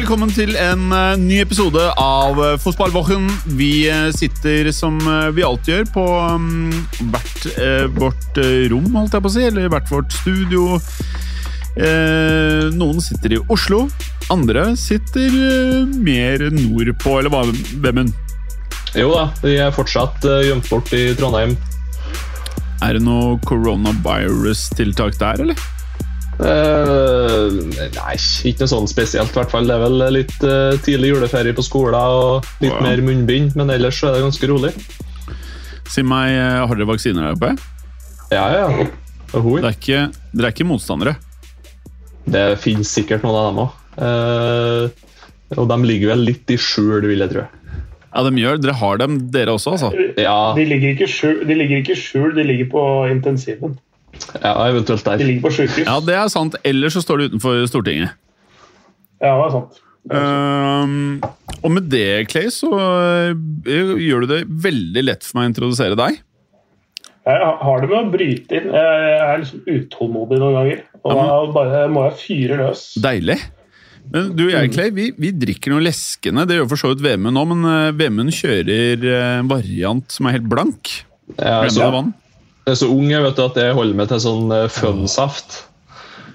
Velkommen til en eh, ny episode av uh, Fotballwochen. Vi eh, sitter som eh, vi alltid gjør på mm, hvert eh, vårt eh, rom, holdt jeg på å si, eller hvert vårt studio. Eh, noen sitter i Oslo, andre sitter eh, mer nordpå, eller hva, Vemund? Jo da, vi er fortsatt gjemt bort i Trondheim. Er det noe coronavirus-tiltak der, eller? Eh, nei, ikke noe sånn spesielt. i hvert fall. Det er vel litt uh, tidlig juleferie på skolen og litt Ja. mer munnbind, men ellers så er det ganske rolig. Si meg, eh, har dere vaksiner der oppe? Ja, ja. Det er ikke, dere er ikke motstandere? Det finnes sikkert noen av dem òg. og de ligger vel litt i skjul, vil jeg tro. Ja, de gjør. Dere har dem, dere også, altså? Ja, De ligger ikke i skjul, de ligger, ikke i skjul, de ligger på intensiven. Ja, eventuelt der. De ligger på sykehus. Ja, det er sant. Ellers så står det utenfor Stortinget. Ja, det er sant. Um, og med det, Clay, så eh, gjør du det veldig lett for meg å introdusere deg. Jeg har det med å bryte inn. Jeg er liksom utålmodig noen ganger. Og Ja, da bare må jeg fyre løs. Deilig. Men du og jeg, Clay, vi, vi drikker noe leskende. Det gjør for så vidt Vemund nå, men eh, Vemund kjører eh, en variant som er helt blank. Ja, Glemmer vann. Jeg er så ung jeg vet du, at jeg holder meg til sånn fønsaft.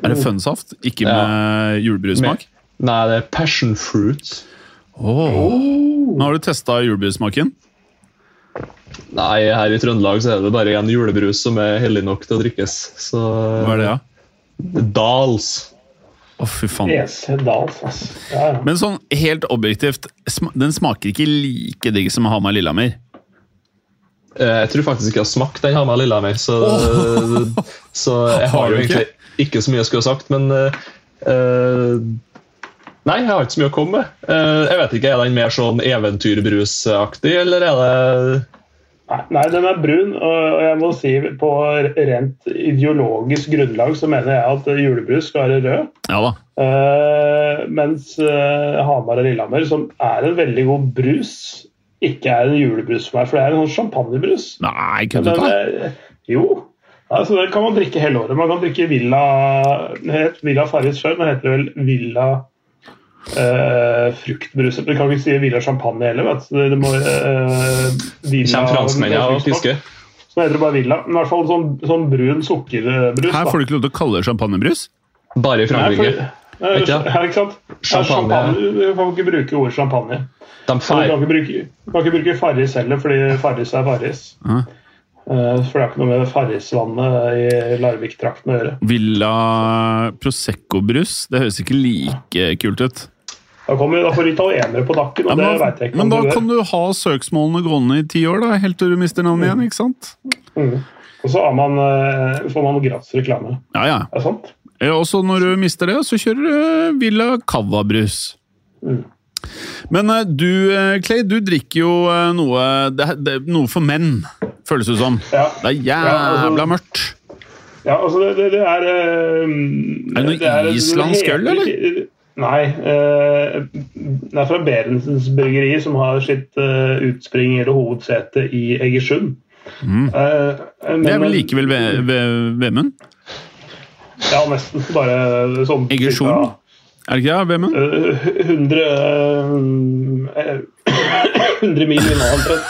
Er det fønsaft? Ikke Ja. med julebrussmak? Nei, det er passion fruit. Åh. Nå har du testa julebrussmaken? Nei, her i Trøndelag så er det bare en julebrus som er hellig nok til å drikkes. Så Hva er det, ja? Dals. Å, fy faen. Dals, altså. Ja, ja. Men sånn helt objektivt, den smaker ikke like digg som Hamar Lillehammer. Eh, Jeg tror faktisk ikke jeg har smakt den Hamar mi, så, så jeg Har har jo egentlig ikke så mye jeg skulle ha sagt, men eh, eh, Nei, jeg har ikke så mye å komme med. Uh, jeg vet ikke, Er den mer sånn eventyrbrusaktig, eller er det Nei, den er brun, og jeg må si på rent ideologisk grunnlag så mener jeg at julebrus skal være rød. Ja da. Uh, mens Hamar og Lillehammer, som er en veldig god brus, ikke er en julebrus for meg. For det er en sånn champagnebrus. Nei, kødder Den, du? det. jo. Altså, det kan man drikke hele året. Man kan drikke Villa het Villa Farris før, men heter det vel Villa eh, fruktbrus. Du kan ikke si Villa Champagne heller. Vet du. Det må, eh, Villa Kjem franskmennene og fisker? Så heter det bare Villa. Men i hvert fall sånn, sånn brun sukkerbrus. Her får du ikke lov til å kalle det champagnebrus. Bare i Nei, Frankrike? For- eh, Ikke? Ja, ikke sant? Ja, Champagne. champagne. Du kan ikke bruke ordet champagne. Man Du kan ikke bruke, kan ikke bruke Farris heller, fordi Farris er Farris. Mm. Eh, For det har ikke noe med Farrisvannet i Larvik-trakten å gjøre. Villa Prosecco-brus. Det høres ikke like kult ut. Da kommer da får italienere på nakken, og Ja, det men, vet jeg ikke men da kan du ha søksmålene gående i ti år, da, helt til du mister navnet igjen. ikke sant? Mm. Og så har man, eh, får man gratis reklame. Ja, ja. Er det sant? Ja, Og så når du mister det, så kjører du Villa Cava-brus. Mm. Men eh, du, eh, Clay, du drikker jo eh, noe det, er- det, er noe for menn, føles det som. Ja. Det er altså- jævla mørkt. Ja, altså det, det, det er eh, Er det noe islandsk øl, eller? Nei. eh, det er fra Berentsens bryggeri, som har sitt eh, utspring eller hovedsete i Egersund. Mm. Eh, men- Det er vel likevel Ve- Ve- Vemund? Ja, nesten. Bare sånn Egersund? Er det ikke det, Vemund? Eh, 100 eh, 100 mil unna omtrent.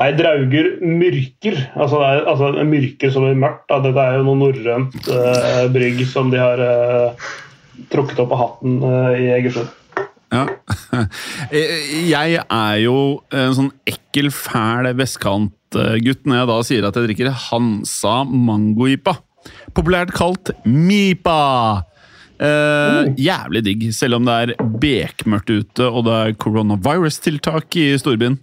Nei, Drauger myrker. Altså, det er, altså er myrker som er mørkt. Da. Dette er jo noe norrønt eh, brygg som de har eh, trukket opp av hatten eh, i Egersund. Ja. Jeg er jo en sånn ekkel, fæl vestkantgutt når jeg da sier at jeg drikker Hansa Mango-IPA. Populært kalt MIPA. Eh, jævlig digg, selv om det er bekmørkt ute og det er coronavirus-tiltak i storbyen.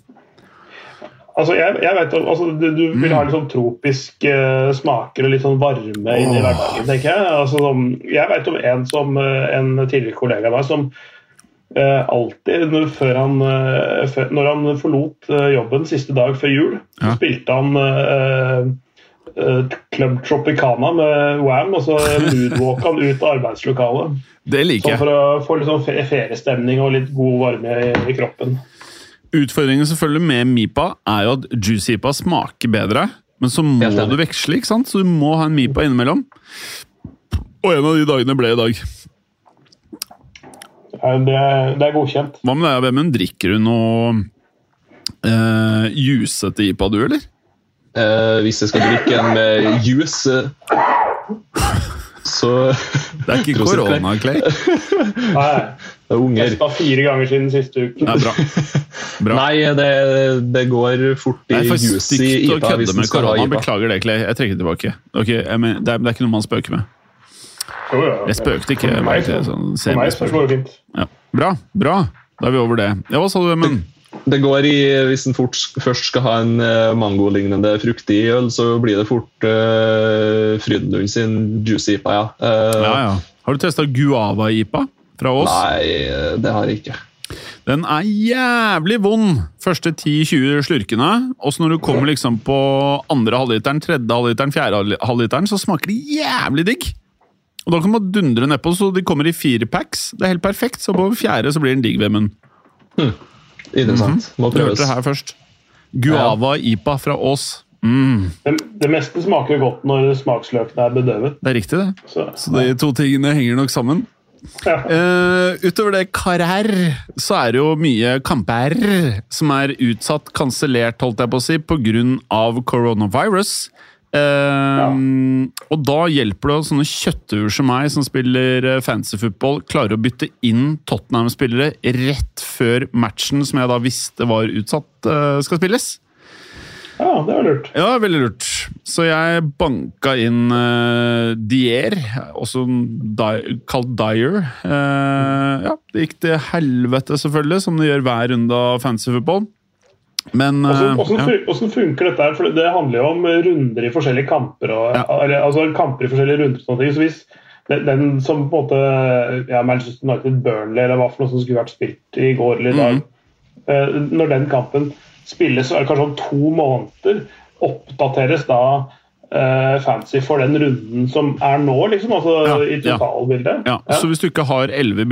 Altså, jeg, jeg vet, altså, du, du vil ha litt sånn tropiske uh, smaker og litt sånn varme inn i hverdagen, tenker jeg. Altså, som, jeg vet om en, som, eh, en tidligere kollega av meg som eh, alltid, når, før han, eh, før, når han forlot eh, jobben siste dag før jul, så Ja. spilte han eh, eh, Club Tropicana med Wam, og så moodwalka han ut av arbeidslokalet. Det liker Sånn jeg. for å få litt sånn fe- feriestemning og litt god varme i, i kroppen. Utfordringen selvfølgelig med Mipa er jo at Juicy-Ipa smaker bedre, men så må du veksle, ikke sant? Så du må ha en Mipa innimellom. Og en av de dagene ble i dag. Det, det er godkjent. Hva med deg, Vemund? Drikker du noe eh, jusete IPA, du, eller? Eh, hvis jeg skal drikke en med juice, eh, så Det er ikke korona, Clay. Nei, Det er unger. testa fire ganger siden siste uke. Det er bra. bra. Nei, det, det går fort i Det er for stygt å IPA kødde med korona. IPA. Beklager det, Clay. Jeg trekker tilbake. Okay, jeg men, det, er, det er ikke noe man spøker med. Jo, Jeg spøkte ikke. For meg, var sånn for meg så det fint. Ja. Bra, bra. Da er vi over det. Ja, Hva sa du, Vemund? Det går i, Hvis en fort, først skal ha en uh, mangolignende fruktig øl, så blir det fort uh, Frydenlund sin juicy IPA, ja. Uh, Ja, ja. Har du testa guava-IPA fra oss? Nei, eh, det har jeg ikke. Den er jævlig vond første 10-20 slurkene. Og så når du kommer liksom på andre halvliteren, tredje halvliteren, fjerde halvliteren, så smaker det jævlig digg. Og da kan man dundre nedpå, så de kommer i fire packs. Det er helt perfekt. Så på fjerde så blir den digg, Vemund. Interessant. Må Du hørte det her først. Guava IPA fra Ås. Mm, Det, det meste smaker godt når smaksløkene er bedøvet. det er riktig, det. Så, Så de to tingene henger nok sammen. ja. Uh, utover det karær, så er det jo mye kamper som er utsatt, kansellert, holdt jeg på å si, pga. Coronavirus. Eh, Og da hjelper det at sånne kjøttuer som meg, som spiller fancy fantasy football, klarer å bytte inn Tottenham-spillere rett før matchen som jeg da visste var utsatt, uh, skal spilles. ja, det var lurt. Ja, veldig lurt. Så jeg banka inn uh, Dier, også di kalt Dyer. Uh, ja, det gikk til helvete, selvfølgelig, som det gjør hver runde av fancy football. Men Hvordan, eh, ja. funker dette? For Det handler jo om runder i forskjellige kamper. Og, Ja. eller, altså kamper i forskjellige runder og sånne ting. Så hvis den, den som på en måte ja, Manchester United Burnley, eller hva for noe som skulle vært spilt i går eller i dag mm. eh, Når den kampen spilles, så er det kanskje om to måneder. Oppdateres da eh, fancy for den runden som er nå, liksom? Altså Ja, i ja. totalbildet? Ja, Så hvis du ikke har elleve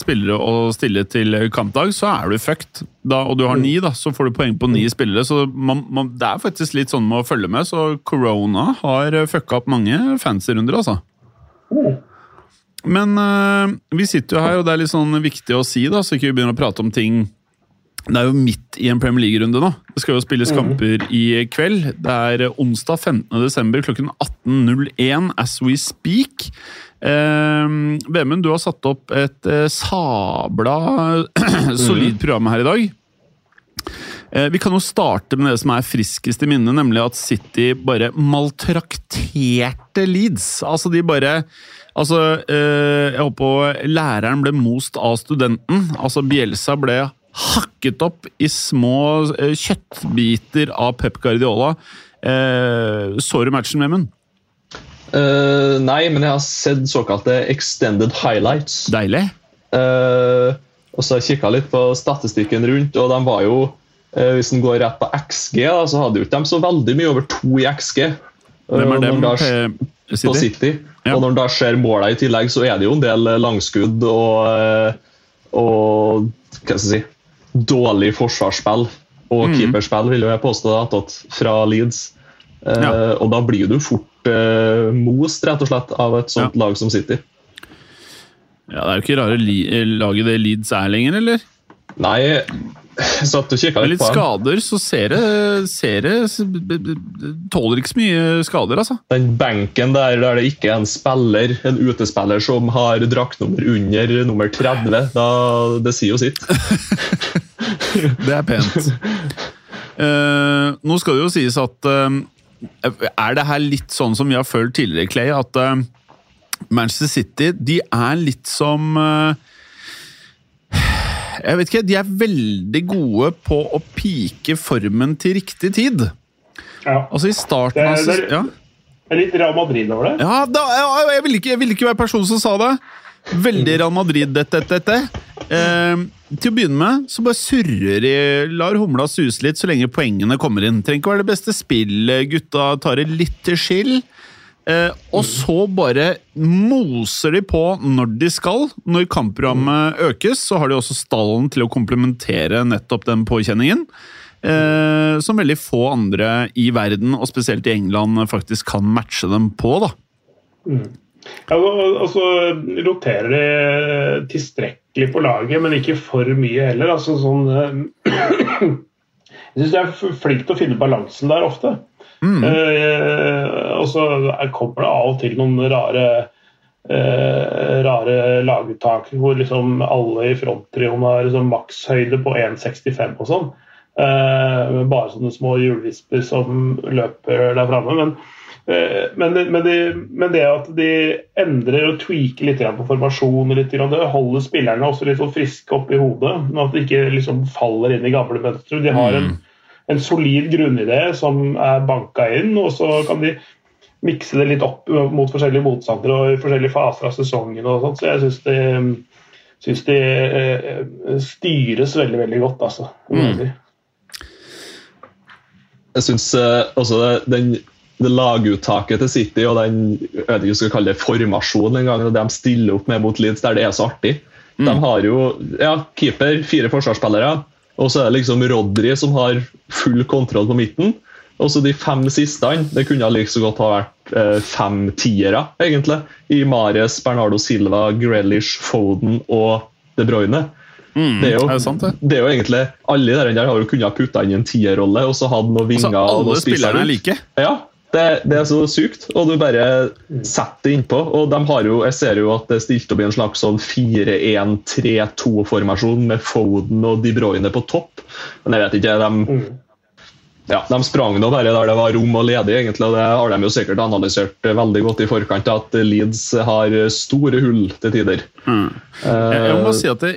spillere å stille til kampdag, så er du fucked. Da, og du har ni, da, så får du poeng på ni spillere. Så man, man, det er faktisk litt sånn med å følge med. Så corona har eh, fucka opp mange fancy runder, altså. Mm. Men uh, vi sitter jo her, og det er litt sånn viktig å si, da, så ikke vi begynner å prate om ting Det er jo midt i en Premier League-runde nå. Det skal jo spilles kamper i kveld. Det er onsdag 15. desember klokken 18.01 as we speak. Eh, Vemund, du har satt opp et eh, sabla solid program her i dag. Eh, Vi kan jo starte med det som er friskest i minnet, nemlig at City bare maltrakterte Leeds. Altså, de bare Altså, eh, jeg håper læreren ble most av studenten. Altså, Bielsa ble hakket opp i små eh, kjøttbiter av Pep Guardiola. Eh, så du matchen, Vemund? Uh, nei, men jeg har sett såkalte extended highlights. Deilig. Uh, og så har jeg kikka litt på statistikken rundt, og de var jo uh, Hvis en går rett på XG, da, så hadde jo ikke de så veldig mye over to i XG. Hvem er Eh, dem? da- P- på City? City. Ja. Og når en da ser måla i tillegg, så er det jo en del langskudd og, eh, og hva skal jeg si, dårlig forsvarsspill og mm. keeperspill, vil jeg påstå, tatt fra Leeds. Eh, Ja. Og da blir du fort eh, most, rett og slett, av et sånt lag som City. Ja, Det er jo ikke rare laget det Leeds er lenger, eller? Nei, satt og kikka litt på skader, så ser det, ser det Tåler ikke så mye skader, altså. Den benken der der det ikke er en spiller, en utespiller som har draktnummer under nummer 30, da, det sier jo sitt. Det er pent. Uh, nå skal det jo sies at uh, Er det her litt sånn som vi har følt tidligere, Clay? At uh, Manchester City de er litt som eh, Jeg vet ikke, de er veldig gode på å pike formen til riktig tid. Ja. Altså i starten av er- ja. Litt Real Madrid over det. Ja, da, jeg, ville ikke, jeg ville ikke være personen som sa det. Veldig Real Madrid, dette, dette. Eh, til å begynne med så bare surrer de, lar humla suse litt så lenge poengene kommer inn. Trenger ikke være det beste spillet, gutta tar det litt til skill. Eh, og så bare moser de på når de skal. Når kampprogrammet økes, så har de også stallen til å komplementere nettopp den påkjenningen. Eh, som veldig få andre i verden, og spesielt i England, faktisk kan matche dem på. da. Ja, og, roterer de tilstrekkelig på laget, men ikke for mye heller. Altså, sånn, eh, jeg syns de er flinke til å finne balansen der ofte. Eh, og så er- kommer det av og til noen rare Uh, rare laguttak hvor liksom alle i fronttrioen har liksom makshøyde på 1,65 og sånn. Uh, bare sånne små hjulvisper som løper der framme. Men, uh, men, men, de, men det at de endrer og tweaker litt på formasjonen, litt det holder spillerne også litt sånn friske oppi hodet. men At de ikke liksom faller inn i gamle mønstre. De har en, en solid grunnidé som er banka inn, og så kan de mikse det litt opp mot forskjellige motstandere og i forskjellige faser av sesongen. og sånt, Så jeg syns de, synes de eh, styres veldig, veldig godt, altså. Mm. jeg syns eh, også det, den, det laguttaket til City og den jeg vet ikke om skal kalle det formasjonen en gang, og det de stiller opp med mot Leeds, der det er så artig. De har jo ja, keeper, fire forsvarsspillere, og så er det liksom Rodri som har full kontroll på midten. Og så de fem siste, det kunne like så godt ha vært eh, fem tiere, egentlig. I Mares, Bernardo Silva, Grealish, Foden og De Bruyne. det, er jo, er det sant, det? det er jo egentlig Alle de der har jo kunnet putta inn i en tierrolle og så hatt noen Altså, vinger. og alle spillerne er like. Ja, det, det er så sykt. Og du bare setter det innpå. Og de har jo, jeg ser jo at det er stilt opp i en slags sånn 4-1-3-2-formasjon med Foden og De Bruyne på topp. Men jeg vet ikke, de, ja, de sprang nå bare der det var rom og ledig, egentlig. Og det har de jo sikkert analysert veldig godt i forkant, at Leeds har store hull til tider. Jeg, jeg må bare si at det,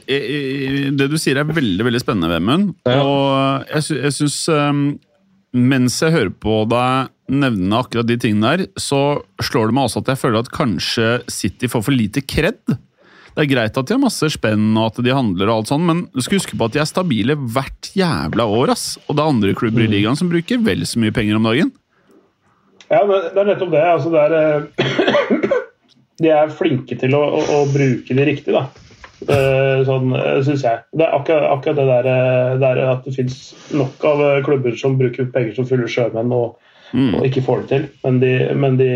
det du sier er veldig veldig spennende, Vemund. Ja. Og jeg, sy jeg syns um, Mens jeg hører på deg nevne akkurat de tingene der, så slår det meg også at jeg føler at kanskje City får for lite kred. Det er greit at de har masse spenn og at de handler, og alt sånt, men du skal huske på at de er stabile hvert jævla år. ass. Og det er andre klubber i ligaen som bruker vel så mye penger om dagen. Ja, det, er nettopp det. Altså, det er, eh, de er flinke til å, å, å bruke de riktig, da. Eh, Sånn syns jeg. Det er akkurat, akkurat det der, eh, der at det fins nok av eh, klubber som bruker penger som fulle sjømenn og, og ikke får det til. Men de, men de,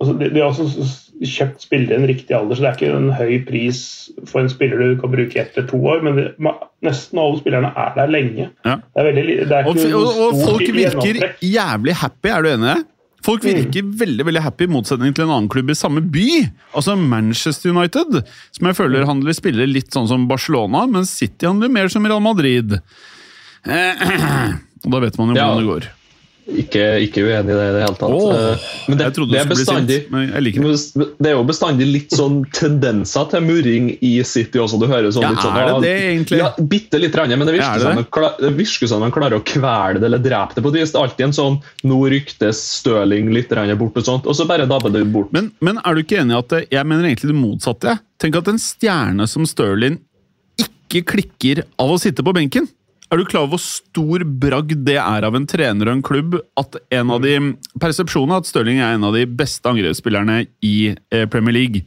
altså, de, de har også kjøpt spillere i en riktig alder, så det er ikke en høy pris for en spiller du kan bruke etter to år. Men de, ma- nesten alle spillerne er der lenge. Ja. Det er veldig, det er Og, ikke og, og folk virker jævlig happy, er du enig i det? Folk virker veldig veldig happy i motsetning til en annen klubb i samme by. Altså Manchester United, som jeg føler handler spiller litt sånn som Barcelona, mens City handler mer som Real Madrid. Eh, og da vet man jo Ja. hvordan det går. Ikke, ikke uenig i det i det hele tatt. Eh, men det, det, er bestandig, sint, men det. det er jo bestandig litt sånn tendenser til murring i City også. Du hører sånn Ja, litt sånn er det det egentlig? Ja, Bitte litt, rann, men det er virker, det som det? de kla- det virker som de klarer å kvele det eller drepe det på et vis. Det er alltid en sånn Nå ryktes Stirling litt bort, og sånt, og så bare dabber det bort. Men, men er du ikke enig i at jeg mener egentlig det motsatte? Tenk at en stjerne som Stirling ikke klikker av å sitte på benken. Er du klar over hvor stor bragd det er av en trener og en klubb at en av de persepsjonen er at Stirling er en av de beste angrepsspillerne i eh, Premier League.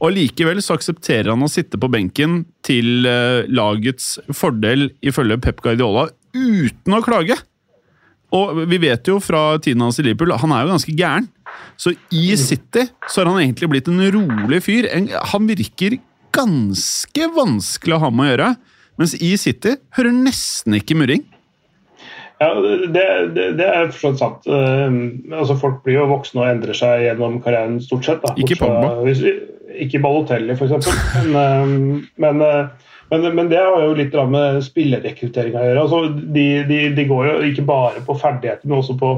Og Likevel så aksepterer han å sitte på benken til eh, lagets fordel, ifølge Pep Guardiola, uten å klage. Og vi vet jo fra tiden hans i Liverpool, han er jo ganske gæren. Så i City så har han egentlig blitt en rolig fyr. Han virker ganske vanskelig å ha med å gjøre. Mens i City hører nesten ikke murring. Ja, det, det, det er forstått sant. Uh, altså Folk blir jo voksne og endrer seg gjennom karrieren stort sett. Da. Ikke Pogba. Ikke Balotelli, f.eks. Men, eh, men, eh, men, men det har jo litt med spillerrekruttering å gjøre. Altså, de, de, de går jo ikke bare på ferdigheter, men også på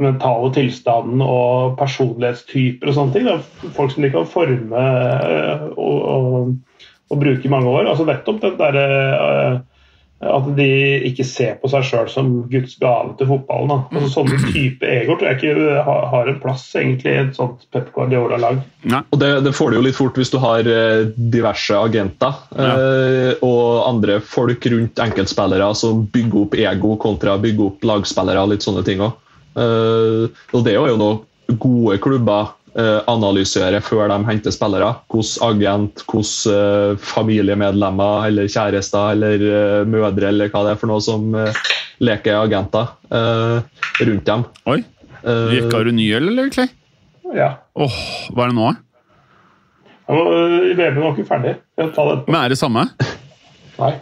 mentale tilstanden og personlighetstyper og sånne ting. Da. Folk som de kan forme eh, og, og, og bruke i mange år. Altså nettopp den derre eh, at de ikke ser på seg sjøl som Guds gave til fotballen. Altså, sånne type egoer tror jeg ikke har, har en plass egentlig i et sånt Pep Guardiola-lag. Og det, det, får du jo litt fort hvis du har eh, diverse agenter ja. eh, og andre folk rundt enkeltspillere som bygger opp ego kontra bygger opp lagspillere. og litt sånne ting. Eh, og Det er jo noen gode klubber Eh, analysere før de henter spillere. Hvordan agent, hvordan uh, familiemedlemmer eller kjærester eller uh, mødre eller hva det er for noe som leker agenter rundt dem. Oi. Røyka du ny øl, eller, Clay? Ja. Åh, hva er det nå, da? VM var ikke ferdig. Men er det samme? Nei.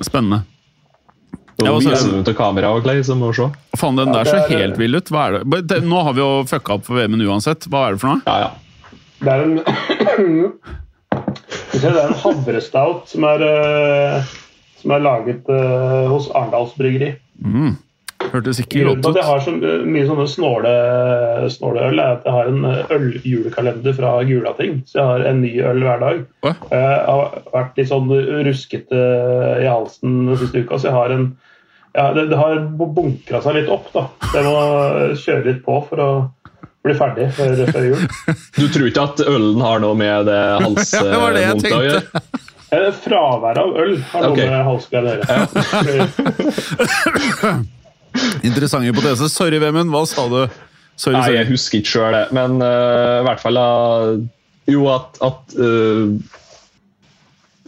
Spennende. Ja, viser du til kamera og Clay, som må se. Faen, den der så helt vill ut. Hva er det? Nå har vi jo fucka opp for VM-en uansett. Hva er det for noe? Ja, ja. Det er en Det er en havrestout som er, eh, som er laget uh, hos Arendals Bryggeri. Mm. Hørtes ikke godt ut. Jeg har så mye sånne snåle, snåle øl, er at jeg har en eh, øljulekalender fra Gulating. Så jeg har en ny øl hver dag. Hva? Jeg har vært litt sånn ruskete i halsen den siste uka, så jeg har en ja, det, det, har bunkra seg litt opp. da. Jeg må kjøre litt på for å bli ferdig før, før jul. Du tror ikke at ølen har noe med det halsvondta å gjøre? Fraværet av øl har noe okay. med halsgreier å gjøre. Interessant hypotese. Sorry, Vemund. Hva sa du? Sorry, Nei, Jeg husker ikke sjøl det, men uh, i hvert fall uh, Jo, at, at uh,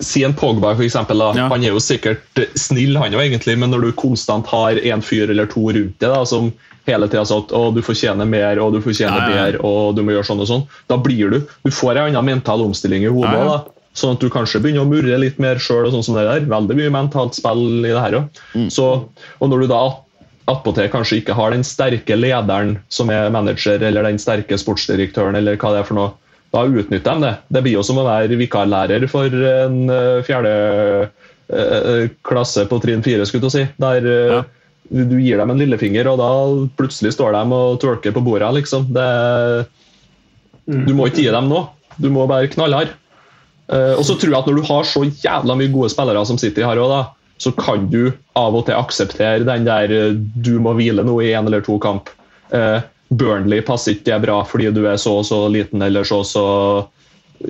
Si en Pogba, for eksempel, da. Ja. Han er jo sikkert snill, han jo egentlig, men når du konstant har en fyr eller to rundt deg da, som hele tida sier at du fortjener mer og du fortjener ja, ja. bedre og du må gjøre sånn og sånn, da blir du Du får en annen mental omstilling i hodet. da, Sånn at du kanskje begynner å murre litt mer sjøl. Sånn. Veldig mye mentalt spill i det her òg. Mm. Og når du da attpåtil kanskje ikke har den sterke lederen som er manager, eller den sterke sportsdirektøren, eller hva det er for noe, da utnytter de det. Det blir jo som å være vikarlærer for en eh, fjerde uh, klasse på trinn fire, skulle du si. Der ja. du gir dem en lillefinger, og da plutselig står de og twerker på bordet, liksom. Det, mm. du må ikke gi dem noe. Du må være knallhard. Og så tror jeg at når du har så jævla mye gode spillere som City har òg, så kan du av og til akseptere den der du må hvile noe i en eller to kamp. Burnley passer ikke bra fordi du er så og så liten eller så og så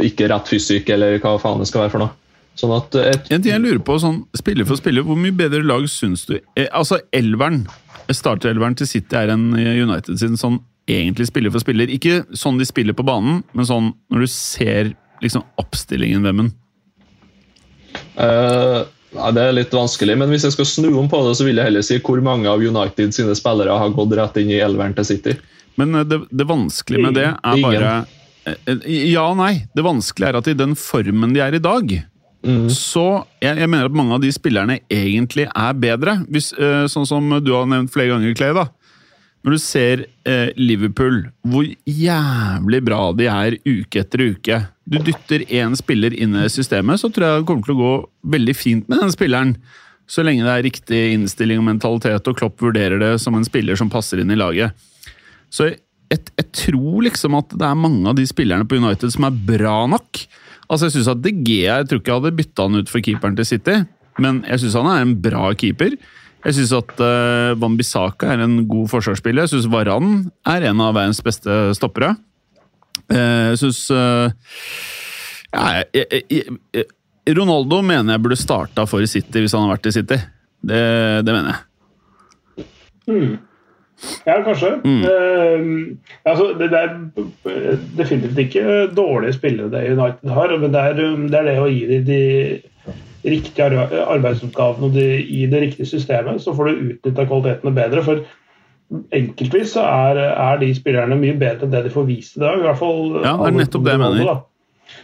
ikke rett fysikk, eller hva faen det skal være for noe. Sånn at eh, et, en ting jeg lurer på, sånn spiller for spiller, hvor mye bedre lag syns du eh, Altså, elveren, starterelveren til City er en United sin sånn egentlig spiller for spiller. Ikke sånn de spiller på banen, men sånn når du ser liksom oppstillingen, Vemmen. Uh, ja, det er litt vanskelig, men hvis jeg skal snu om på det, så vil jeg heller si hvor mange av United sine spillere har gått rett inn i elveren til City. Men eh, det, det vanskelige med det er bare eh, eh, Ja og nei. Det vanskelige er at i den formen de er i dag, mm. så jeg, jeg, mener at mange av de spillerne egentlig er bedre. Hvis, sånn som du har nevnt flere ganger, Clay. da. Når du ser eh, Liverpool, hvor jævlig bra de er uke etter uke Du dytter én spiller inn i systemet, så tror jeg det kommer til å gå veldig fint med den spilleren. Så lenge det er riktig innstilling og mentalitet, og Klopp vurderer det som en spiller som passer inn i laget. Så jeg, jeg, tror liksom at det er mange av de spillerne på United som er bra nok. Altså Jeg synes at DG jeg tror ikke jeg hadde bytta han ut for keeperen til City, men jeg syns han er en bra keeper. Jeg syns at uh, Van Bissaka er en god forsvarsspiller. Jeg syns Varan er en av verdens beste stoppere. Uh, jeg syns uh, ja, Ronaldo mener jeg burde starta for City hvis han har vært i City. Det, det mener jeg. Mm. Ja, kanskje. Mm. Uh, altså, det, det, er definitivt ikke dårlige spillere det United har, men det er det, er det å gi dem de riktige arbeidsoppgavene de, i det riktige systemet, så får du utnytta kvalitetene bedre. For enkeltvis så er, er, de spillerne mye bedre enn det de får vist i dag. I hvert fall ja, det er nettopp det jeg mener.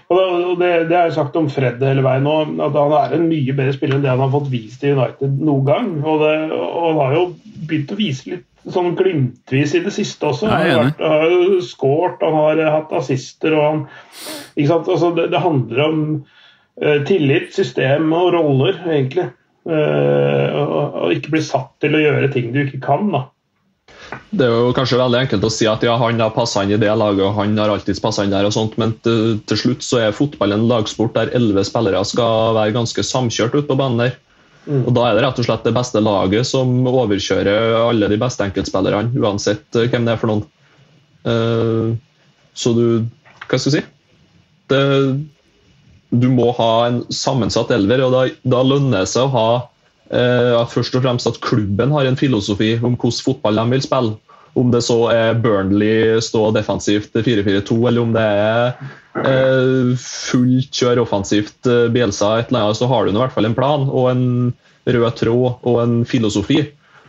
Og det, det, har jeg sagt om Fred hele veien nå, at han er en mye bedre spiller enn det han har fått vist i United noen gang. Og, det, og han har jo begynt å vise litt sånn glimtvis i det siste også. Han har, vært, har jo skåret, han har hatt assister og han ikke sant? Altså, det, det handler om tillit, system og roller, egentlig. Eh, og, og ikke bli satt til å gjøre ting du ikke kan. da. Det er jo kanskje veldig enkelt å si at ja, han har passa inn i det laget og han har alltid passa inn der, og sånt, men til, til, slutt så er fotball en lagsport der elleve spillere skal være ganske samkjørt ute på banen der. Mm. Og Da er det rett og slett det beste laget som overkjører alle de beste enkeltspillerne, uansett eh, hvem det er for noen. Uh, så du Hva skal jeg si? Det, du må ha en sammensatt elver, og da, da lønner det seg å ha eh, først og fremst at klubben har en filosofi om hvordan fotball de vil spille. Om det så er Burnley stå defensivt 4-4-2, eller om det er eh, fullt kjør offensivt eh, Bielsa, et eller annet, så har du i hvert fall en plan og en rød tråd og en filosofi.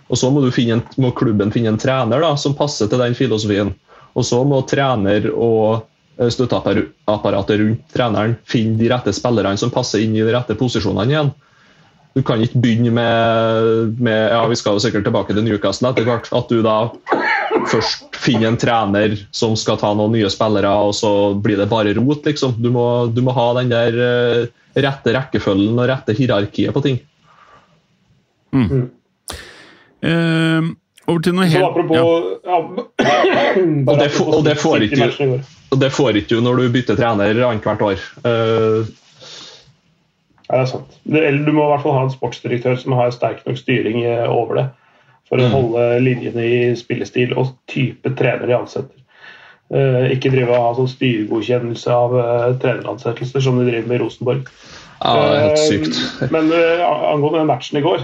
Og Så må, en, må klubben finne en trener da, som passer til den filosofien. Og så må trener og støtteapparatet rundt treneren finne de rette spillerne som passer inn i de rette posisjonene igjen. Du kan ikke begynne med, med ja, Vi skal jo sikkert tilbake til Newcastle etter hvert. At du da først finner en trener som skal ta noen nye spillere, og så blir det bare rot, liksom. Du må, du må ha den der uh, rette rekkefølgen og rette hierarkiet på ting. Mm. Uh, over til noe helt apropos, ja. og, det, og, det får ikke, og det får ikke du når du bytter trener annethvert år. Uh, ja, det er sant. Det, du må i hvert fall ha en sportsdirektør som har sterk nok styring eh, over det. For å mm. holde linjene i spillestil og type trener de ansetter. Uh, ikke drive og ha sånn styregodkjennelse av uh, treneransettelser som de driver med i Rosenborg. Ja, det er helt sykt. Uh, men angående den matchen i går,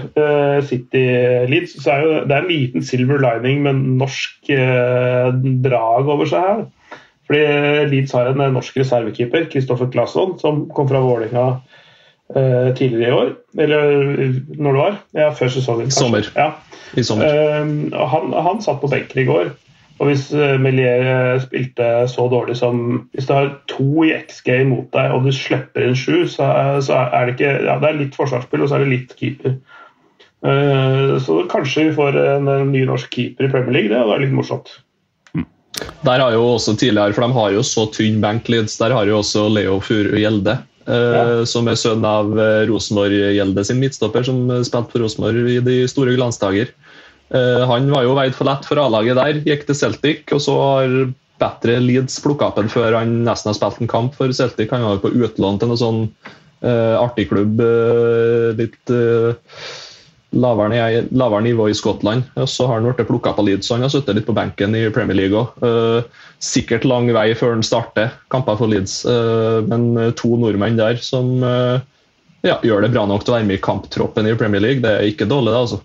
City-Leeds, så er jo, det er en liten silver lining med norsk drag over seg her. Fordi Leeds har en norsk reservekeeper, Kristoffer Claesson, som kom fra Vålerenga tidligere i år. Eller når det var. Ja, før sesongen. Sommer. Ja. I sommer. Han, han, satt på benken i går. Og hvis uh, Melier spilte så dårlig som Hvis du har to i XG imot deg og du slipper inn sju, så, så, er det ikke ja, Det er litt forsvarsspill, og så er det litt keeper. så kanskje vi får en, ny norsk keeper i Premier League. Det hadde vært litt morsomt. Der har jo også tidligere, for De har jo så tynn benk, Der har jo også Leo Furu Gjelde ja. som er sønn av eh, Rosenborg-Gjelde sin midtstopper, som spilte for Rosenborg i de store glansdager. Eh, han var jo veid for lett for A-laget der, gikk til Celtic, og så har bedre Leeds plukka opp en før han nesten har spilt en kamp for Celtic. Han var på utlån til noen sånn uh, artig klubb, uh, litt uh, lavere, nivå i Skottland. Og så har han blitt plukka på Leeds, så han har sittet litt på benken i Premier League òg sikkert lang vei før han starter kamper for Leeds, men to nordmenn der som ja, gjør det bra nok til å være med i kamptroppen i Premier League, det er ikke dårlig, det, altså.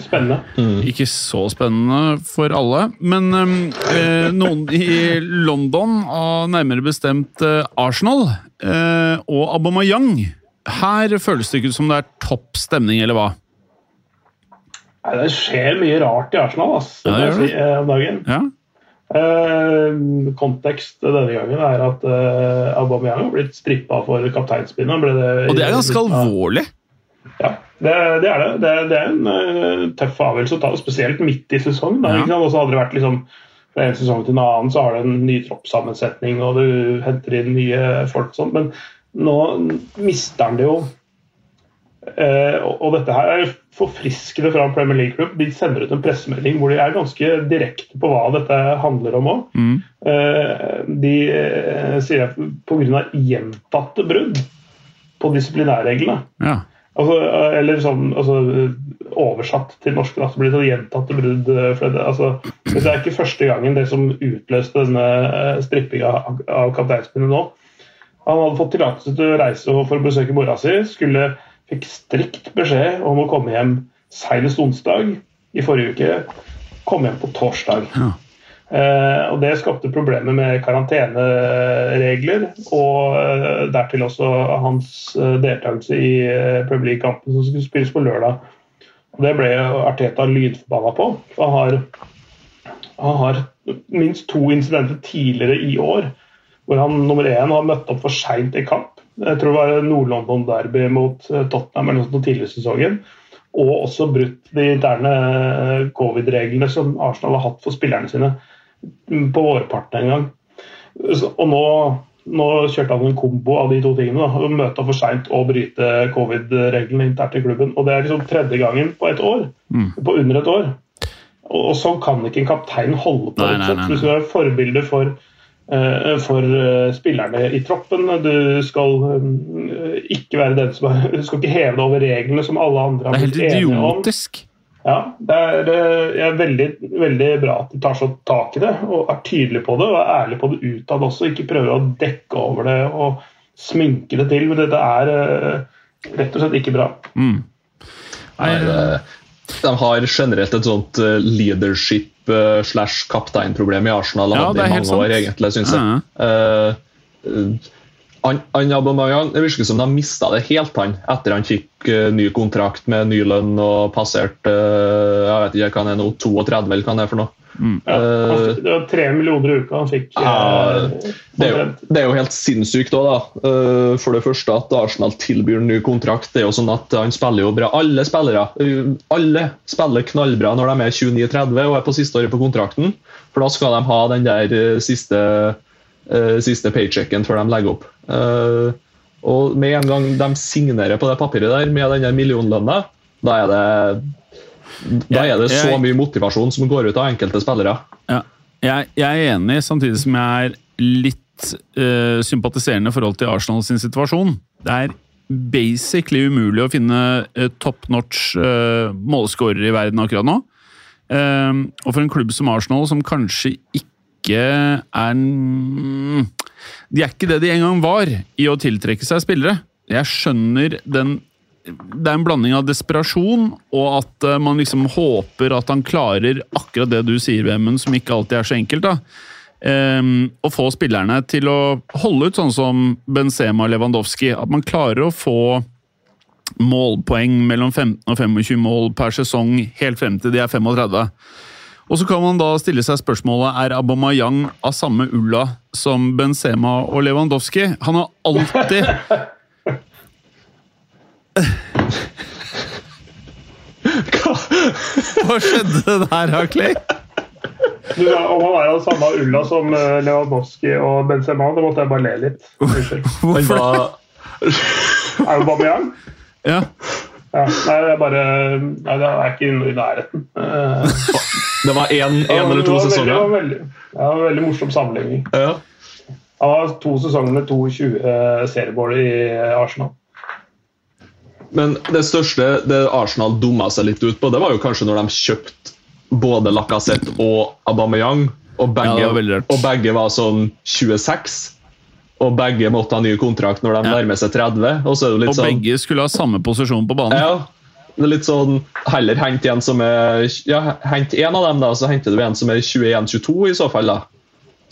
Spennende. Mm. Ikke så spennende for alle, men eh, noen i London, nærmere bestemt eh, Arsenal eh, og Abomayang Her føles det ikke ut som det er topp stemning, eller hva? Nei, det skjer mye rart i Arsenal altså, ja, si, eh, om dagen. Ja. Eh, kontekst denne gangen er at eh, Aubameyang har blitt strippa for kapteinspinnet. Og det er ganske alvorlig? Ja, det, det, er det. det. Det, er en uh, tøff avgjørelse å ta, spesielt midt i sesongen. Ja. Og så hadde det vært liksom, Fra en sesong til en annen så har du en ny troppssammensetning og du henter inn nye folk. og sånt, Men nå mister han det jo Uh, og dette her er forfriskende fra Premier League-klubb. De sender ut en pressemelding hvor de er ganske direkte på hva dette handler om òg. Mm. Uh, de uh, sier at pga. gjentatte brudd på disiplinærreglene ja. Altså, Eller sånn altså, oversatt til norsk, så blir det gjentatte brudd. Det, altså, det er ikke første gangen det som utløste denne strippinga av, av kapteinspinnet nå. Han hadde fått tillatelse til å reise for å besøke mora si. skulle fikk strikt beskjed om å komme hjem senest onsdag i forrige uke. Komme hjem på torsdag. Ja. Eh, og Det skapte problemer med karanteneregler, og eh, dertil også hans eh, deltakelse i Premier League-kampen som skulle spilles på lørdag. Og Det ble Arteta lydforbanna på. Han har, han har minst to incidenter tidligere i år hvor han nummer én har møtt opp for seint i kamp jeg tror det var Nord-London Derby mot Tottenham eller noe tidligere i sesongen. Og også brutt de interne covid-reglene som Arsenal har hatt for spillerne sine på vårparten en gang. Og nå nå kjørte han en kombo av de to tingene. da, Møte for seint og bryte covid-reglene internt i klubben. Og Det er liksom tredje gangen på et år. På under et år. Og, og sånn kan ikke en kaptein holde på. Nei, nei, nei, Du skal være forbilde for, uh, for uh, spillerne i troppen. Du skal uh, ikke være den som er, du skal ikke heve deg over reglene som alle andre har blitt enige om. Det er helt idiotisk. Ja, det er, det er veldig, veldig bra at de tar så tak i det og er tydelige på det og er ærlige på det utad også. Ikke prøver å dekke over det og sminke det til. Men dette er eh, rett og slett ikke bra. Mm. Nei, De har generelt et sånt eh, leadership eh, slash kapteinproblem i Arsenal. Ja, det er i helt mange år, sant. egentlig, synes jeg. Ja. -huh. eh, han, Aubameyang, Det virker som de mista det helt han, etter han fikk uh, ny kontrakt med ny lønn og passert uh, jeg vet ikke hva han er nå, 32 eller hva han er for noe. Ja, han fikk- det var tre millioner i uka han fikk. Uh, eh, Det er, jo, det er jo helt sinnssykt òg, da. Eh, For det første at Arsenal tilbyr ny kontrakt. Det er jo sånn at Han spiller jo bra. Alle spillere eh, Alle spiller knallbra når de er 29-30 og er på siste året på kontrakten. For da skal de ha den der eh, siste, eh, siste paychecken før de legger opp. Eh, Og med en gang de signerer på det papiret der med den der millionlønna, da er det da er det så mye motivasjon som går ut av enkelte spillere. Ja. Jeg, jeg er enig, samtidig som jeg er litt uh, sympatiserende i forhold til Arsenal sin situasjon. Det er basically umulig å finne uh, top notch uh, målskårere i verden akkurat nå. Uh, og for en klubb som Arsenal, som kanskje ikke er mm, De er ikke det de en gang var i å tiltrekke seg spillere. Jeg skjønner den det er en blanding av desperasjon og at eh, man liksom håper at han klarer akkurat det du sier, Vemund, som ikke alltid er så enkelt. da. Ehm, å få spillerne til å holde ut sånn som Benzema og Lewandowski. At man klarer å få målpoeng mellom 15 og 25 mål per sesong helt frem til de er 35. Og så kan man da stille seg spørsmålet er Aubameyang av samme ulla som Benzema og Lewandowski. Han har alltid Hva skjedde der, Clay? Du, om han er av samme ulla som eh, Lewandowski og Benzema, da måtte jeg bare le litt. Hvorfor det? var Aubameyang? Ja. Ja, nei, det er bare Nei, det er ikke i nærheten. Eh, Det var én eller to sesonger. Det var veldig, ja, det var veldig morsom sammenligning. Ja. Han har to sesonger med 22 uh, seriemål i eh, Arsenal. Men det største det Arsenal dumma seg litt ut på, det var jo kanskje når de kjøpte både Lacassette og Aubameyang. Og begge, Ja, var og begge var sånn 26. Og begge måtte ha ny kontrakt når de Ja. nærmer seg 30. Og så er det litt Og sånn begge skulle ha samme posisjon på banen. Ja, litt sånn Heller hent en som er Ja, hent én av dem, da, så henter du en som er 21-22 i så fall, da.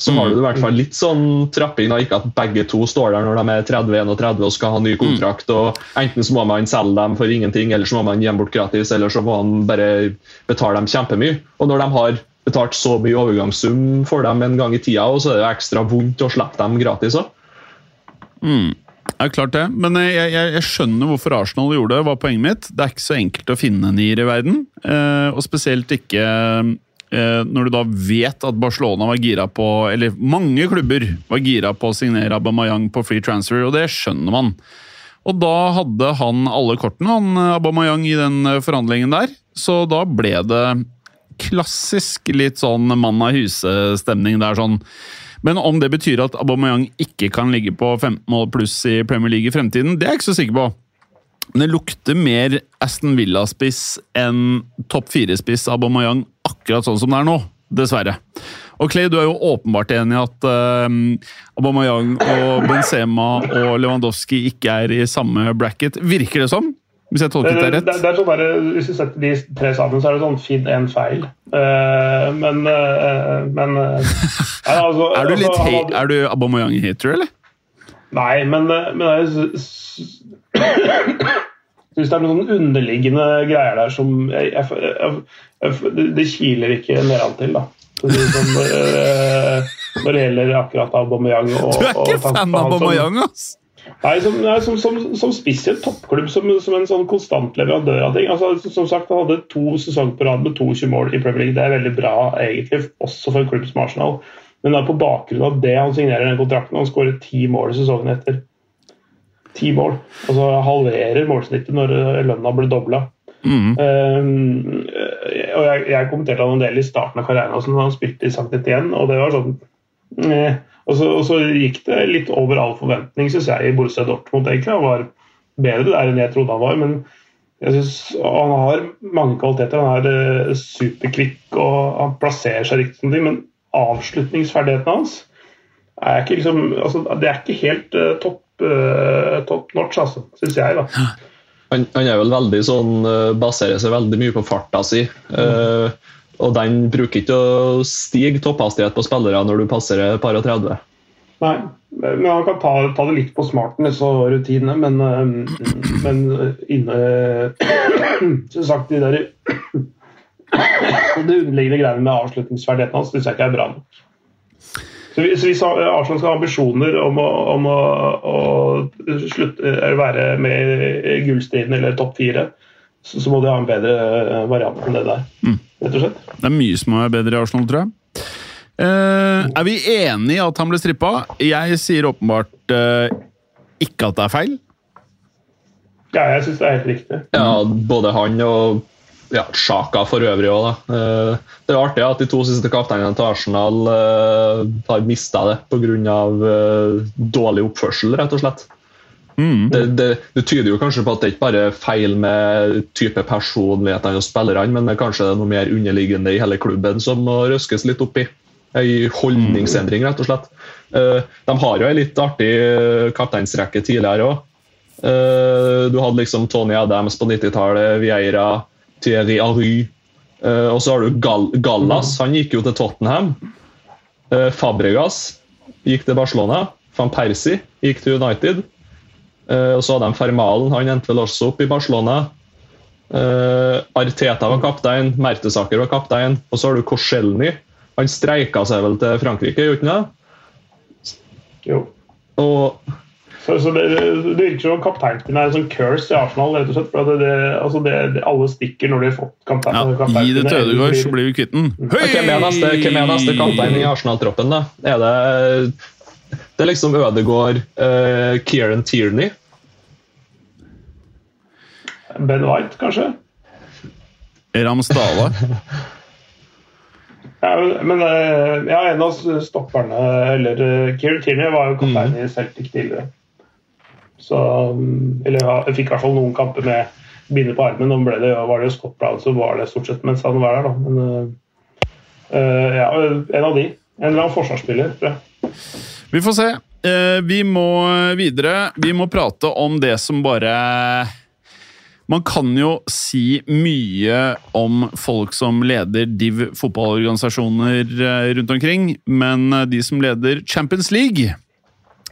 Så har du i hvert fall litt sånn trapping, da. Ikke at begge to står der når de er 30-31 og skal ha ny kontrakt. og Enten så må man selge dem for ingenting, eller så må man gi dem bort gratis, eller så må man bare betale dem kjempemye. Og når de har betalt så mye overgangssum for dem en gang i tida, og så er det ekstra vondt å slippe dem gratis òg. Ja, klart det. Men eh, jeg, jeg, jeg skjønner hvorfor Arsenal gjorde det, var poenget mitt. Det er ikke så enkelt å finne nier i verden. Eh, og spesielt ikke eh, når du da vet at Barcelona var gira på Eller mange klubber var gira på å signere Aubameyang på free transfer, og det skjønner man. Og da hadde han alle kortene, han Aubameyang, i den forhandlingen der. Så da ble det klassisk litt sånn mann av huse-stemning der. sånn men om det betyr at Aubameyang ikke kan ligge på 15 mål pluss i Premier League i fremtiden, det er jeg ikke så sikker på. Men det lukter mer Aston Villa-spiss enn topp fire-spiss Aubameyang akkurat sånn som det er nå. Dessverre. Og Clay, du er jo åpenbart enig i at uh, Aubameyang og Benzema og Lewandowski ikke er i samme bracket. Virker det som? Hvis jeg Det, tolket det, deg rett? det er sånn bare, hvis du setter de tre sammen, så er det sånn finn en feil. Eh, men eh, men eh, ja, altså, Er du litt altså, hei- Er du Aubameyang-hater, eller? Nei, men, eh, men jeg syns det er noen underliggende greier der som jeg, jeg, jeg, det- Det kiler ikke nedentil, da. Det er sånn, eh, når det gjelder akkurat Aubameyang og, Du er ikke fan av som- Aubameyang, ass! Nei, som, nei, som, som, som spiss i en toppklubb, som, som en sånn konstant leverandør av ting. Altså, som sagt, Han hadde to sesonger på rad med 22 mål i Premier League. Det er veldig bra, egentlig, også for en klubb som Arsenal. Men det er på bakgrunn av det han signerer den kontrakten. Han skårer ti mål i sesongen etter. Ti mål. Altså halverer målsnittet når eh, lønna ble dobla. Mm. Um, og jeg, jeg kommenterte han en del i starten av karrieren hans når han spilte i Sankt Etienne, og det var sånn eh, og, så, og, så, gikk det litt over all forventning, syns jeg, i Borussia Dortmund. egentlig. Han var bedre der enn jeg trodde han var, men jeg synes han har mange kvaliteter. Han er uh, superkvikk og han plasserer seg riktig, men avslutningsferdighetene hans er ikke liksom, altså, det er ikke helt uh, topp uh, top notch, altså, syns jeg. da. Han, han, er vel veldig sånn, baserer seg veldig mye på farta si. Mm. Og den bruker ikke å stige topphastighet på spillere når du passerer par og 30. Nei, men han kan ta, ta det litt på smarten, og rutinene, men, men inne Som sagt, de der Det underliggende greiene med avslutningsferdigheten hans syns jeg ikke er bra nok. Så Hvis Arsenal skal ha ambisjoner om å, om å, å slutte, være med i gullstriden eller topp fire, så, så, må de ha en bedre variant enn det der. Mm. Rett og slett. Det er mye som er bedre i Arsenal, tror jeg. Uh, er vi enige i at han ble strippa? Jeg sier åpenbart uh, ikke at det er feil. Ja, jeg syns det er helt riktig. Ja, både han og ja, Sjaka for øvrig òg, da. Uh, det er artig at de to siste kapteinene til Arsenal har mista det pga. Uh, dårlig oppførsel, rett og slett. Mm. Det, det, det, tyder jo kanskje på at det ikke bare er feil med type personlighetene og spillerne, men det er kanskje noe mer underliggende i hele klubben som må røskes litt opp i. Ei holdningsendring, rett og slett. Eh, de har jo ei litt artig eh, kapteinsrekke tidligere òg. Eh, du hadde liksom Tony Adams på 90-tallet, Vieira, Thierry Ary. Og så har du Gallas, han gikk jo til Tottenham. Fabregas gikk til Barcelona. Van Persie gikk til United. Og så hadde de Fermalen, han endte vel også opp i Barcelona. Arteta var kaptein, Mertesaker var kaptein. Og så har du Korselny han streika seg vel til Frankrike, gjorde han det? Jo. Og så, så det, det, virker som kapteinen er en sånn curse i Arsenal. rett og slett, for det, altså det, Alle stikker når de har fått kaptein. Ja, kaptein gi det til Ødegaard, så blir vi kvitt den. Mm. Hvem er neste, neste kaptein i Arsenal-troppen? da? Er det, det er liksom Ødegaard, uh, Kieran Tierney? Ben White, kanskje? Ramsdale. Ja, men eh, ja, en av stopperne, eller eh, Kieran Tierney, var jo kaptein mm. i Celtic tidligere. Så mm, Eller jeg fikk i hvert fall noen kamper med bindet på armen. Nå ble det, var det jo Scott Brown som var det stort sett mens han var der, da. Men uh, ja, en av de. En eller annen forsvarsspiller, tror jeg. Vi får se. Uh, vi må videre. Vi må prate om det som bare man kan jo si mye om folk som leder div fotballorganisasjoner eh, rundt omkring, men eh, de som leder Champions League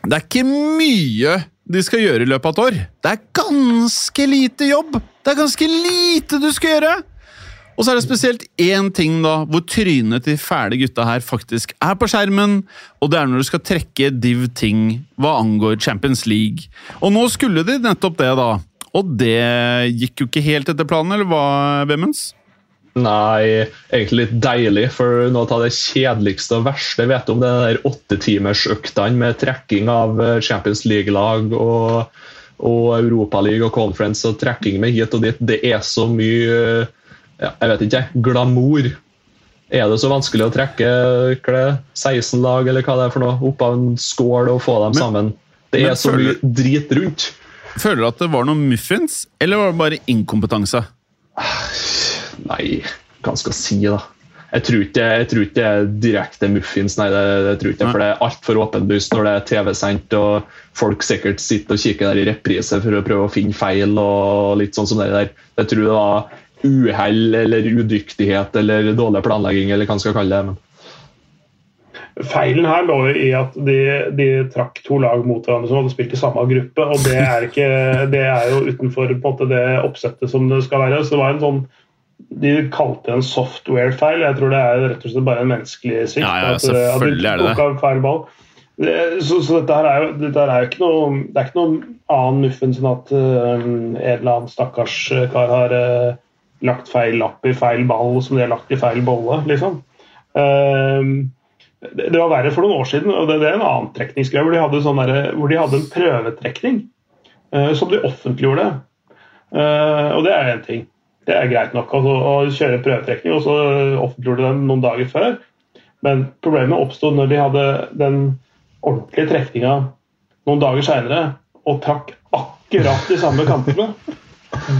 Det er ikke mye de skal gjøre i løpet av et år. Det er ganske lite jobb! Det er ganske lite du skal gjøre! Og så er det spesielt én ting da, hvor trynet til fæle gutta her faktisk er på skjermen, og det er når du skal trekke div ting hva angår Champions League. Og nå skulle de nettopp det, da. Og det gikk jo ikke helt etter planen, eller hva, Vemens? Nei, egentlig litt deilig. For noe av det kjedeligste og verste jeg vet om, det er åttetimersøktene med trekking av eh, Champions League-lag og, og Europaliga og Conference og trekking med hit og dit. Det er så mye ja, jeg vet ikke, glamour. Er det så vanskelig å trekke 16 lag eller hva det er for noe, opp av en skål og få dem men, sammen? Det er så mye drit rundt. Føler du at det var noe muffins, eller var det bare inkompetanse? Nei, hva skal jeg si, da? Jeg tror ikke, jeg tror ikke direkte muffins, nei. Det, det tror ikke, for det er altfor åpenlyst når det er TV-sendt og folk sikkert sitter og kikker der i reprise for å prøve å finne feil. og litt sånn som det der. Jeg tror det var uhell eller udyktighet eller dårlig planlegging, eller hva man skal kalle det. men Feilen her lå i at de, de, trakk to lag mot hverandre som hadde spilt i samme gruppe. og Det er, ikke, det er jo utenfor måte, det oppsettet som det skal være. så det var en sånn de kalte det en software-feil. Jeg tror det er rett og slett bare en menneskelig svikt. Ja, ja, selvfølgelig er det det. Så, så, dette her er jo, dette her er jo ikke noe, det er ikke noe annen muffens enn at uh, en eller annen stakkars kar har uh, lagt feil lapp i feil ball som de har lagt i feil bolle. liksom. Uh, det, var verre for noen år siden, og det, det er en annen trekningsgreie, hvor, sånn hvor de hadde en prøvetrekning uh, som de offentliggjorde. Uh, og det er én ting. Det er greit nok altså, å kjøre prøvetrekning, og så offentliggjorde de den noen dager før. Men problemet oppsto når de hadde den ordentlige trekninga noen dager seinere, og trakk akkurat de samme kampene.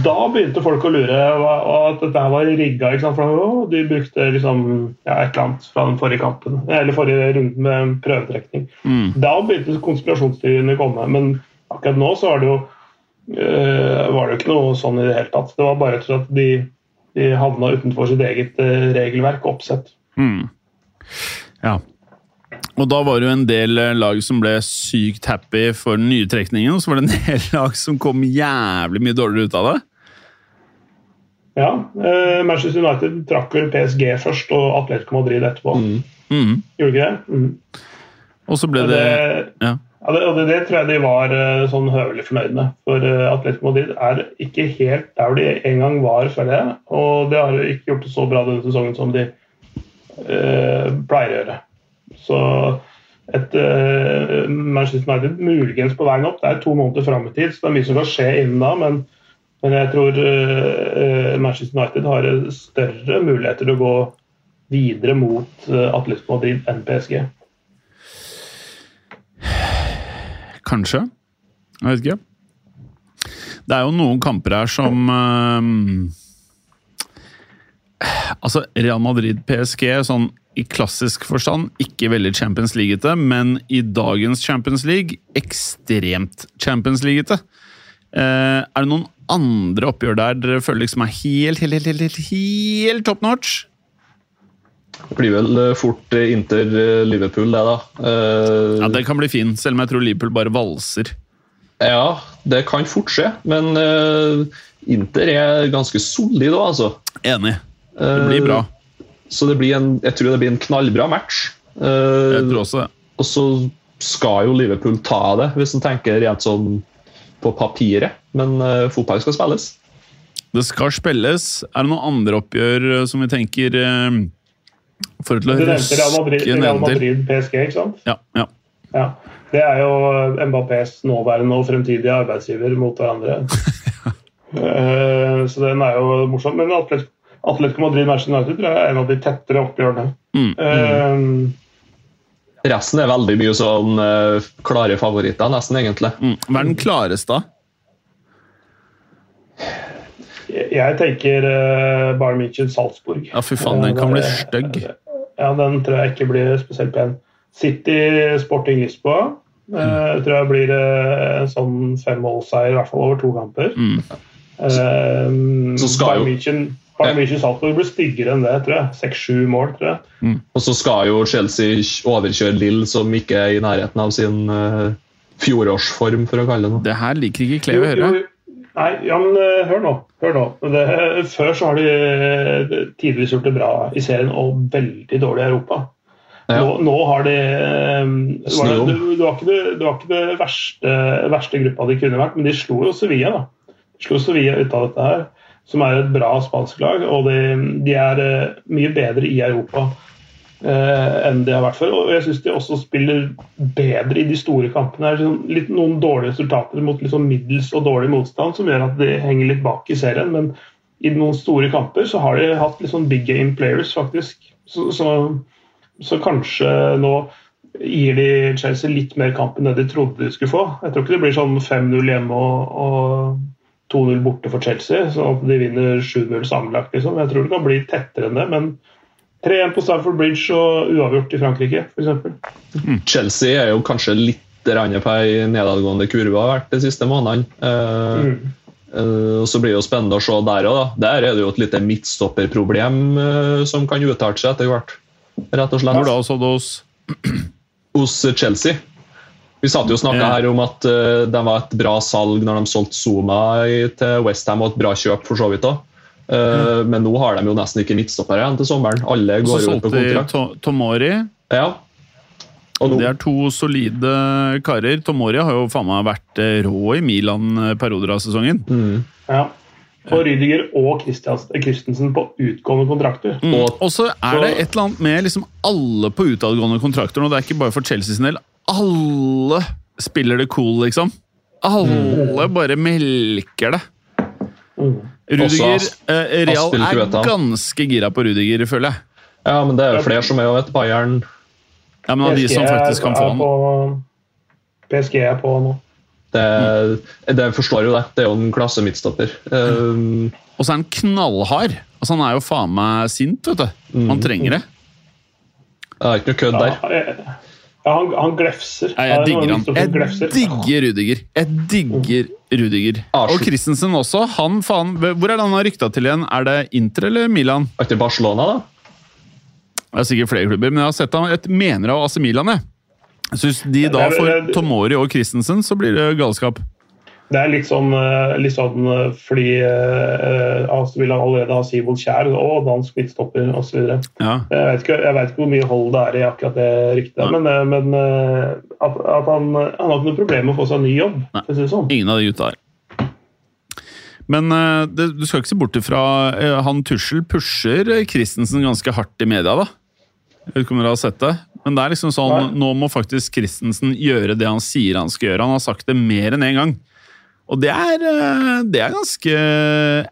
Da begynte folk å lure og at dette var rigga. For de brukte liksom, ja, et eller annet fra den forrige kampen, eller forrige runden med prøvetrekning. Mm. Da begynte konspirasjonsteoriene å komme, men akkurat nå så var det jo øh, var det ikke noe sånn i det hele tatt. Det var bare at de, de havna utenfor sitt eget øh, regelverk og oppsett. Mm. Ja. Og da var det jo en del eh, lag som ble sykt happy for den nye trekningen, og så var det en del lag som kom jævlig mye dårligere ut av det. Ja, Eh, Manchester United trakk vel PSG først og Atletico Madrid etterpå. Mm. Mm. Gjorde ikke det? Mm. Og så ble det det, Ja. ja, det, og det, det tror jeg de var øh, sånn høvelig fornøyd med. For øh, Atletico Madrid er ikke helt der de en gang var, føler jeg. Og det har ikke gjort det så bra denne sesongen som de eh, pleier å gjøre. Så et uh, Manchester United muligens på veien opp. Det er to måneder fram i tid, så det er mye som kan skje innen da. Men, men jeg tror uh, Manchester United har større muligheter til å gå videre mot uh, Atletico Madrid enn PSG. Kanskje. Jeg vet ikke. Det er jo noen kamper her som uh, Altså, Real Madrid-PSG sånn i klassisk forstand ikke veldig Champions League-ete, men i dagens Champions League ekstremt Champions League-ete. Eh, er det noen andre oppgjør der dere føler liksom er helt, helt, helt, helt, helt, top notch? Det blir vel eh, fort eh, Inter-Liverpool, det, da. Eh, Ja, Det kan bli fin, selv om jeg tror Liverpool bare valser. ja, det kan fort skje, men eh, Inter er ganske solid òg, altså. Enig. Det blir bra. Så det blir en, jeg tror det blir en knallbra match. Eh, Jeg tror også det. og så skal jo Liverpool ta det, hvis en tenker rent sånn på papiret. Men uh, fotball skal spilles. Det skal spilles. Er det noen andre oppgjør eh, som vi tenker eh, For til å Du nevnte Real Madrid, Real? Madrid PSG, ikke sant? Ja, ja. Ja. Det er jo Mbappés nåværende og fremtidige arbeidsgiver mot hverandre. uh, Så den er jo morsom. Men Atletico Atletico Madrid Manchester United tror jeg er en av de tettere oppgjørene. Mm. Eh, Resten er veldig mye sånn uh, klare favoritter, nesten, egentlig. Mm. Hva er den klareste, da? Jeg tenker uh, Bayern München Salzburg. Ja, fy faen, den kan bli stygg. Ja, den tror jeg ikke blir spesielt pen. City Sporting Lisboa eh, tror jeg blir eh, en sånn femmålseier, i hvert fall over to kamper. Mm. Eh, Så skal Bayern jo- München Bayern München Salzburg blir styggere enn det, tror jeg. Seks-sju mål, tror jeg. Og så skal jo Chelsea overkjøre Lill, som ikke er i nærheten av sin uh, fjorårsform, for å kalle det noe. Det her liker ikke Clay å høre. Nei, ja, men eh, hør nå. Hør nå. Det, før så har de eh, tidvis gjort det bra i serien og veldig dårlig i Europa. Ja. Nå, nå har de det var, Snu det, det, var ikke det, det var ikke det verste, verste gruppa de kunne vært, men de slo jo Sevilla. da. De slo Sevilla ut av dette her, som er et bra spansk lag. Og de, de er eh, mye bedre i Europa eh, enn de har vært før. Og jeg syns de også spiller bedre i de store kampene. Det er liksom litt, noen dårlige resultater mot liksom middels og dårlig motstand som gjør at de henger litt bak i serien. Men i noen store kamper så har de hatt litt sånn big game players, faktisk. Så, så, så kanskje nå gir de Chelsea litt mer kamp enn det de trodde de skulle få. Jeg tror ikke det blir sånn 5-0 hjemme og, og 2-0 borte for Chelsea, så de vinner 7-0 sammenlagt. Liksom. Jeg tror det kan bli tettere enn det, men 3-1 på Stamford Bridge og uavgjort i Frankrike, f.eks. Chelsea er jo kanskje litt på ei nedadgående kurve har vært de siste månedene. Eh, Mm. eh, så blir det jo spennende å se der òg. Der er det jo et lite midtstopperproblem eh, som kan utarte seg etter hvert. Rett og slett. Hvor da, så det hos Hos Chelsea. Vi satt jo og snakka her om at uh, de var et bra salg når de solgte Zuma til Westham, og et bra kjøp for så vidt òg. Men nå har de jo nesten ikke midtstoppere igjen til sommeren. Alle går jo ut på solgte de kontrakt. Tomori. Ja. Og Det er to solide karer. Tomori har jo faen meg vært eh, rå i Milan eh, perioder av sesongen. mm, Ja. Og Rydiger og Christensen på utgående kontrakter. Mm. Og- Og så er det et eller annet med liksom alle på utadgående kontrakter nå. Det er ikke bare for Chelsea sin del. Alle spiller det cool, liksom. Alle bare melker det. Mm. Rudiger eh, Real er ganske gira på Rudiger, føler jeg. Ja, men det er jo flere som er jo et Bayern. Ja, men av de som faktisk kan få han. på, PSG er på nå. Det, det forstår jo det. Det er jo en klasse midtstopper. Um, Og så er han knallhard. Altså, han er jo faen meg sint, vet du. Han trenger det. det er ikke noe kødd der. Ja, han, han glefser. Ja, jeg digger han. Jeg digger Rudiger. Jeg digger Rudiger. Og Christensen også. Han faen Hvor er det han har rykta til igjen? Er det Inter eller Milan? Er det Barcelona, da? Det er sikkert flere klubber, men jeg har sett han Jeg mener av AC Milan, jeg. Så hvis de da får Tomori og Christensen, så blir det galskap. Det er litt sånn, eh, litt sånn eh, altså vil han allerede har Sivold Kjær og dansk midtstopper osv. Jeg, Ja. vet ikke- jeg vet ikke hvor mye hold det er i akkurat det ryktet, men, eh, men eh, at, at han, han har ikke noe problem med å få seg en ny jobb. Sånn. Ingen av de gutta her. Men eh, det, du skal ikke se bort ifra eh, han Tussel pusher eh, Christensen ganske hardt i media, da. Jeg vet ikke om dere har sett det. Men det er liksom sånn, Nei. nå må faktisk Christensen gjøre det han sier han skal gjøre. Han har sagt det mer enn én en gang. Og det er, eh, det er ganske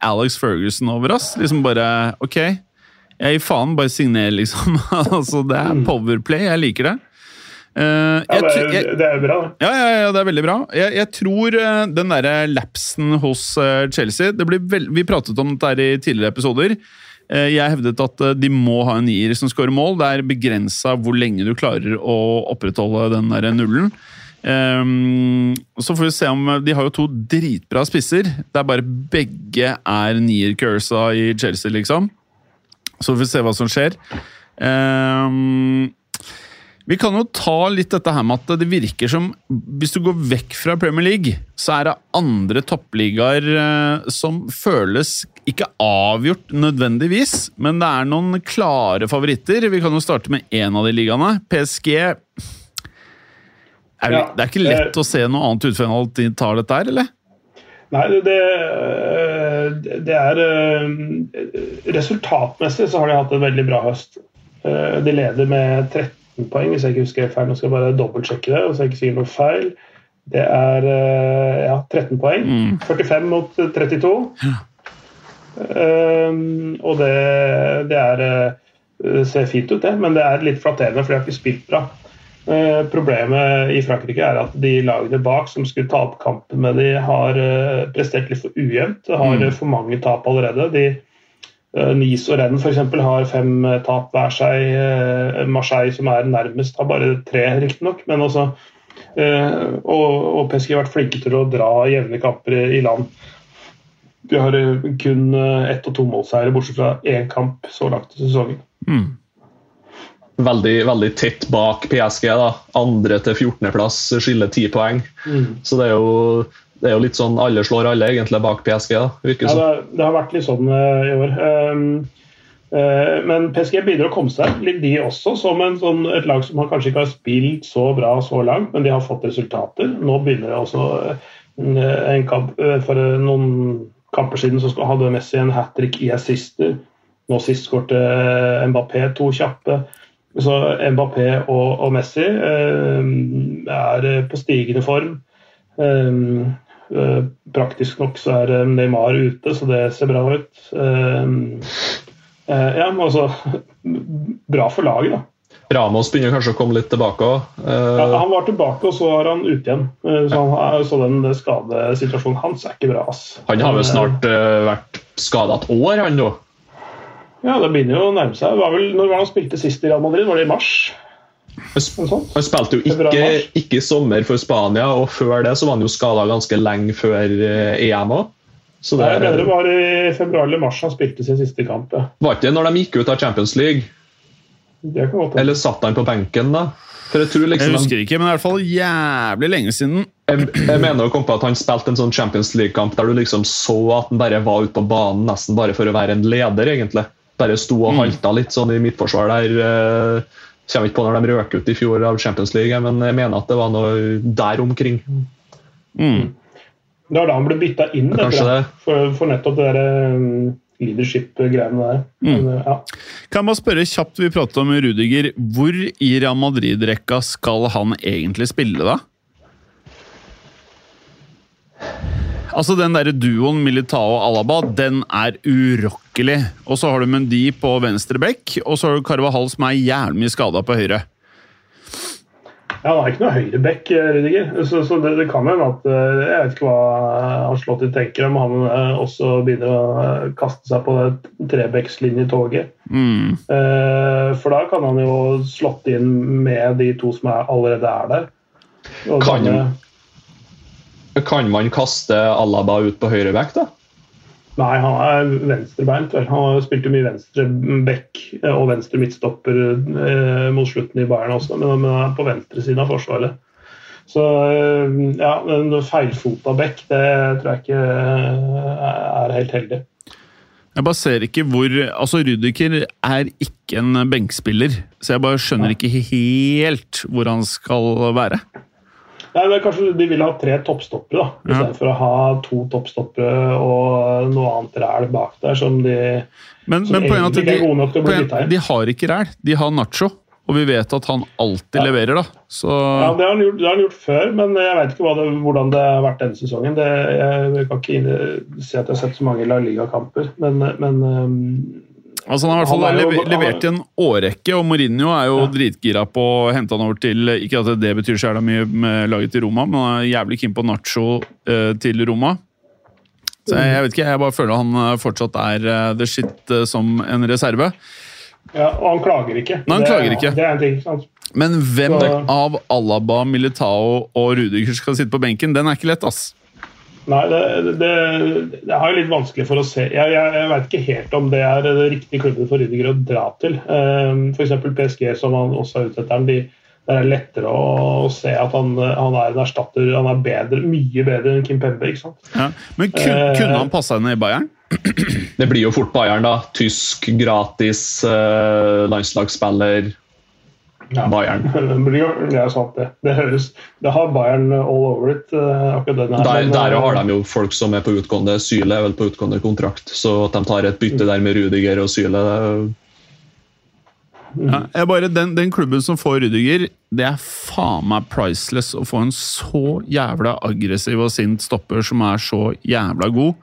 Alex Ferguson over oss. Liksom bare Ok, jeg gir faen, bare signer, liksom. altså, det er powerplay. Jeg liker det. Uh, Ja, det, tr- jeg, er, det er bra, ja, ja, ja, det er veldig bra. Jeg, jeg tror uh, den derre lapsen hos uh, Chelsea det blir vel, Vi pratet om dette i tidligere episoder. Eh, jeg hevdet at eh, de må ha en nier som skårer mål. Det er begrensa hvor lenge du klarer å opprettholde den der nullen. Ehm, så får vi se om De har jo to dritbra spisser. Det er bare begge er nier-cursa i Chelsea, liksom. Så får vi se hva som skjer. Um, vi kan jo ta litt dette her med at det virker som Hvis du går vekk fra Premier League, så er det andre toppligaer eh, som føles ikke avgjort nødvendigvis, men det er noen klare favoritter. Vi kan jo starte med én av de ligaene. PSG er, det, Ja, Det er ikke lett å se noe annet utfall enn at de tar dette her, eller? Nei, det, det, det er eh, Resultatmessig så har de hatt en veldig bra høst. Eh, De leder med 13 poeng, hvis jeg ikke husker feil. Nå skal jeg bare dobbeltsjekke det. så jeg ikke sier noe feil. Det er eh, ja, 13 poeng. Mm. 45 mot 32. Um, og det, det er eh, det ser fint ut, det, men det er litt flatterende, for de har ikke spilt bra. Eh, problemet i Frankrike er at de lagene bak som skulle ta opp kampen med de, har eh, prestert litt for ujevnt. Har Mm. eh, for mange tap allerede. De, Nice og Rennes eksempel, har fem tap hver seg. Marseille, som er nærmest, har bare tre, riktignok. Men også og, og PSG har vært flinke til å dra jevne kamper i, land. De har kun ett- og tomålseiere, bortsett fra én kamp så langt i sesongen. Mm. Veldig, veldig tett bak PSG. da. Andre til 14.-plass skiller ti poeng. Så det er, jo, det er jo litt sånn alle slår alle egentlig bak PSG. da, virker Ja, det, det har vært litt sånn uh, i år. Um, eh, men PSG begynner å komme seg, litt de også, som en, sånn, et lag som har kanskje ikke har spilt så bra så langt, men de har fått resultater. Nå begynner det også eh, en kamp For noen kamper siden så hadde Messi en hat trick i assister. Nå sist skårte Mbappé to kjappe. Så Mbappé og, og Messi eh, er eh, på stigende form. Eh, praktisk nok så er Neymar ute, så det ser bra ut. Ja, men altså Bra for laget, da. Ramos begynner kanskje å komme litt tilbake òg. Ja, han var tilbake, og så var han ute igjen. Så, han, så den skadesituasjonen hans er ikke bra. ass. han har jo snart vært skada et år, han nå. Ja, Det begynner jo å nærme seg. Var vel, når var han spilte sist i Real Madrid? Var det i mars? Han spilte jo ikke, ikke i sommer for Spania, og før det så var han jo skada ganske lenge før eh, EM òg. Så det Nei, det var var i februar eller mars han spilte sin siste kamp. Ja. ikke når de gikk ut av Champions League. Godt. Eller satt han på benken, da? For jeg tror Jeg liksom husker ikke, men det er i hvert fall jævlig lenge siden. Jeg, jeg mener å komme på at han spilte en sånn Champions League-kamp der du liksom så at han bare var ute på banen nesten bare for å være en leder, egentlig. Bare sto og Mm. halta litt sånn i midtforsvar der. eh, Kommer ikke på når de røk ut i fjor av Champions League, men jeg mener at det var noe der omkring. Mm. Det var da han ble bytta inn, det, det. For, for nettopp det der um, leadership-greiene der. Men, ja. Kan jeg bare spørre kjapt, vi pratet om Rudiger. Hvor i Real Madrid-rekka skal han egentlig spille, da? Altså, Den der duoen Militao-Alaba, den er urokkelig. Og så har du Mendy på venstre bekk, og så har du Carvahall som er jævlig mye skada på høyre. Ja, Han er ikke noe høyreback, Rudiger. Så, så det, det kan hende at eh, Jeg vet ikke hva Ancelotti tenker om han eh, også begynner å eh, kaste seg på det trebekkslinjetoget. Mm. Eh, For da kan han jo slått inn med de to som er, allerede er der. Og Kan danne- Kan man kaste Alaba ut på høyre back, da? Nei, han er venstrebeint. vel. Han har jo spilt mye venstre back eh, og venstre midtstopper eh, mot slutten i Bayern også, men han er på venstresiden av forsvaret. Så eh, ja, en feilfota back, det tror jeg ikke er helt heldig. Jeg bare ser ikke hvor Altså, Rudiker er ikke en benkspiller, så jeg bare skjønner ikke helt hvor han skal være. Nei, men Kanskje de vil ha tre toppstoppere, da, Ja. istedenfor å ha to toppstoppere og noe annet ræl bak der som de Men, Som men er at egentlig er gode nok til å bli byttet inn. de har ikke ræl. De har Nacho, og vi vet at han alltid Ja. leverer, da. Så Ja, Det har han gjort, det har han gjort før, men jeg vet ikke det, hvordan det har vært denne sesongen. Det, jeg kan ikke si at jeg har sett så mange La Liga-kamper, men, men um, altså, han har i hvert fall jo- lever, levert i en årrekke, og Mourinho er jo Ja. dritgira på å hente han over til Ikke at det betyr så mye med laget til Roma, men han er jævlig keen på Nacho eh, til Roma. Så jeg, jeg vet ikke, jeg bare føler han eh, fortsatt er uh, the shit uh, som en reserve. ja, Og han klager ikke. Nei, han det, klager ikke. Det er en ting, sant? Men hvem Så- av Alaba, Militao og Rudiger skal sitte på benken, den er ikke lett, ass. Nei, det, det, det er jo litt vanskelig for å se. Jeg, jeg, jeg vet ikke helt om det er det riktige klubben for Rydiger å dra til. Um, F.eks. PSG, som han også er ute etter. De, det er lettere å se at han, han er en erstatter. Han er bedre, mye bedre enn Kim Pembe. ikke sant? Ja. Men kun, Eh. kunne han passa inn i Bayern? Det blir jo fort Bayern, da. Tysk, gratis, eh, landslagsspiller. Bayern. Det er sant, det. Det høres Det har Bayern all over it, eh, akkurat den her. Der, der eh, har de jo folk som er på utgående. Syle er vel på utgående kontrakt. Så at de tar et bytte der med Rudiger og Syle det- Ja, jeg bare, den, den klubben som får Rudiger, det er faen meg priceless å få en så jævla aggressiv og sint stopper som er så jævla god.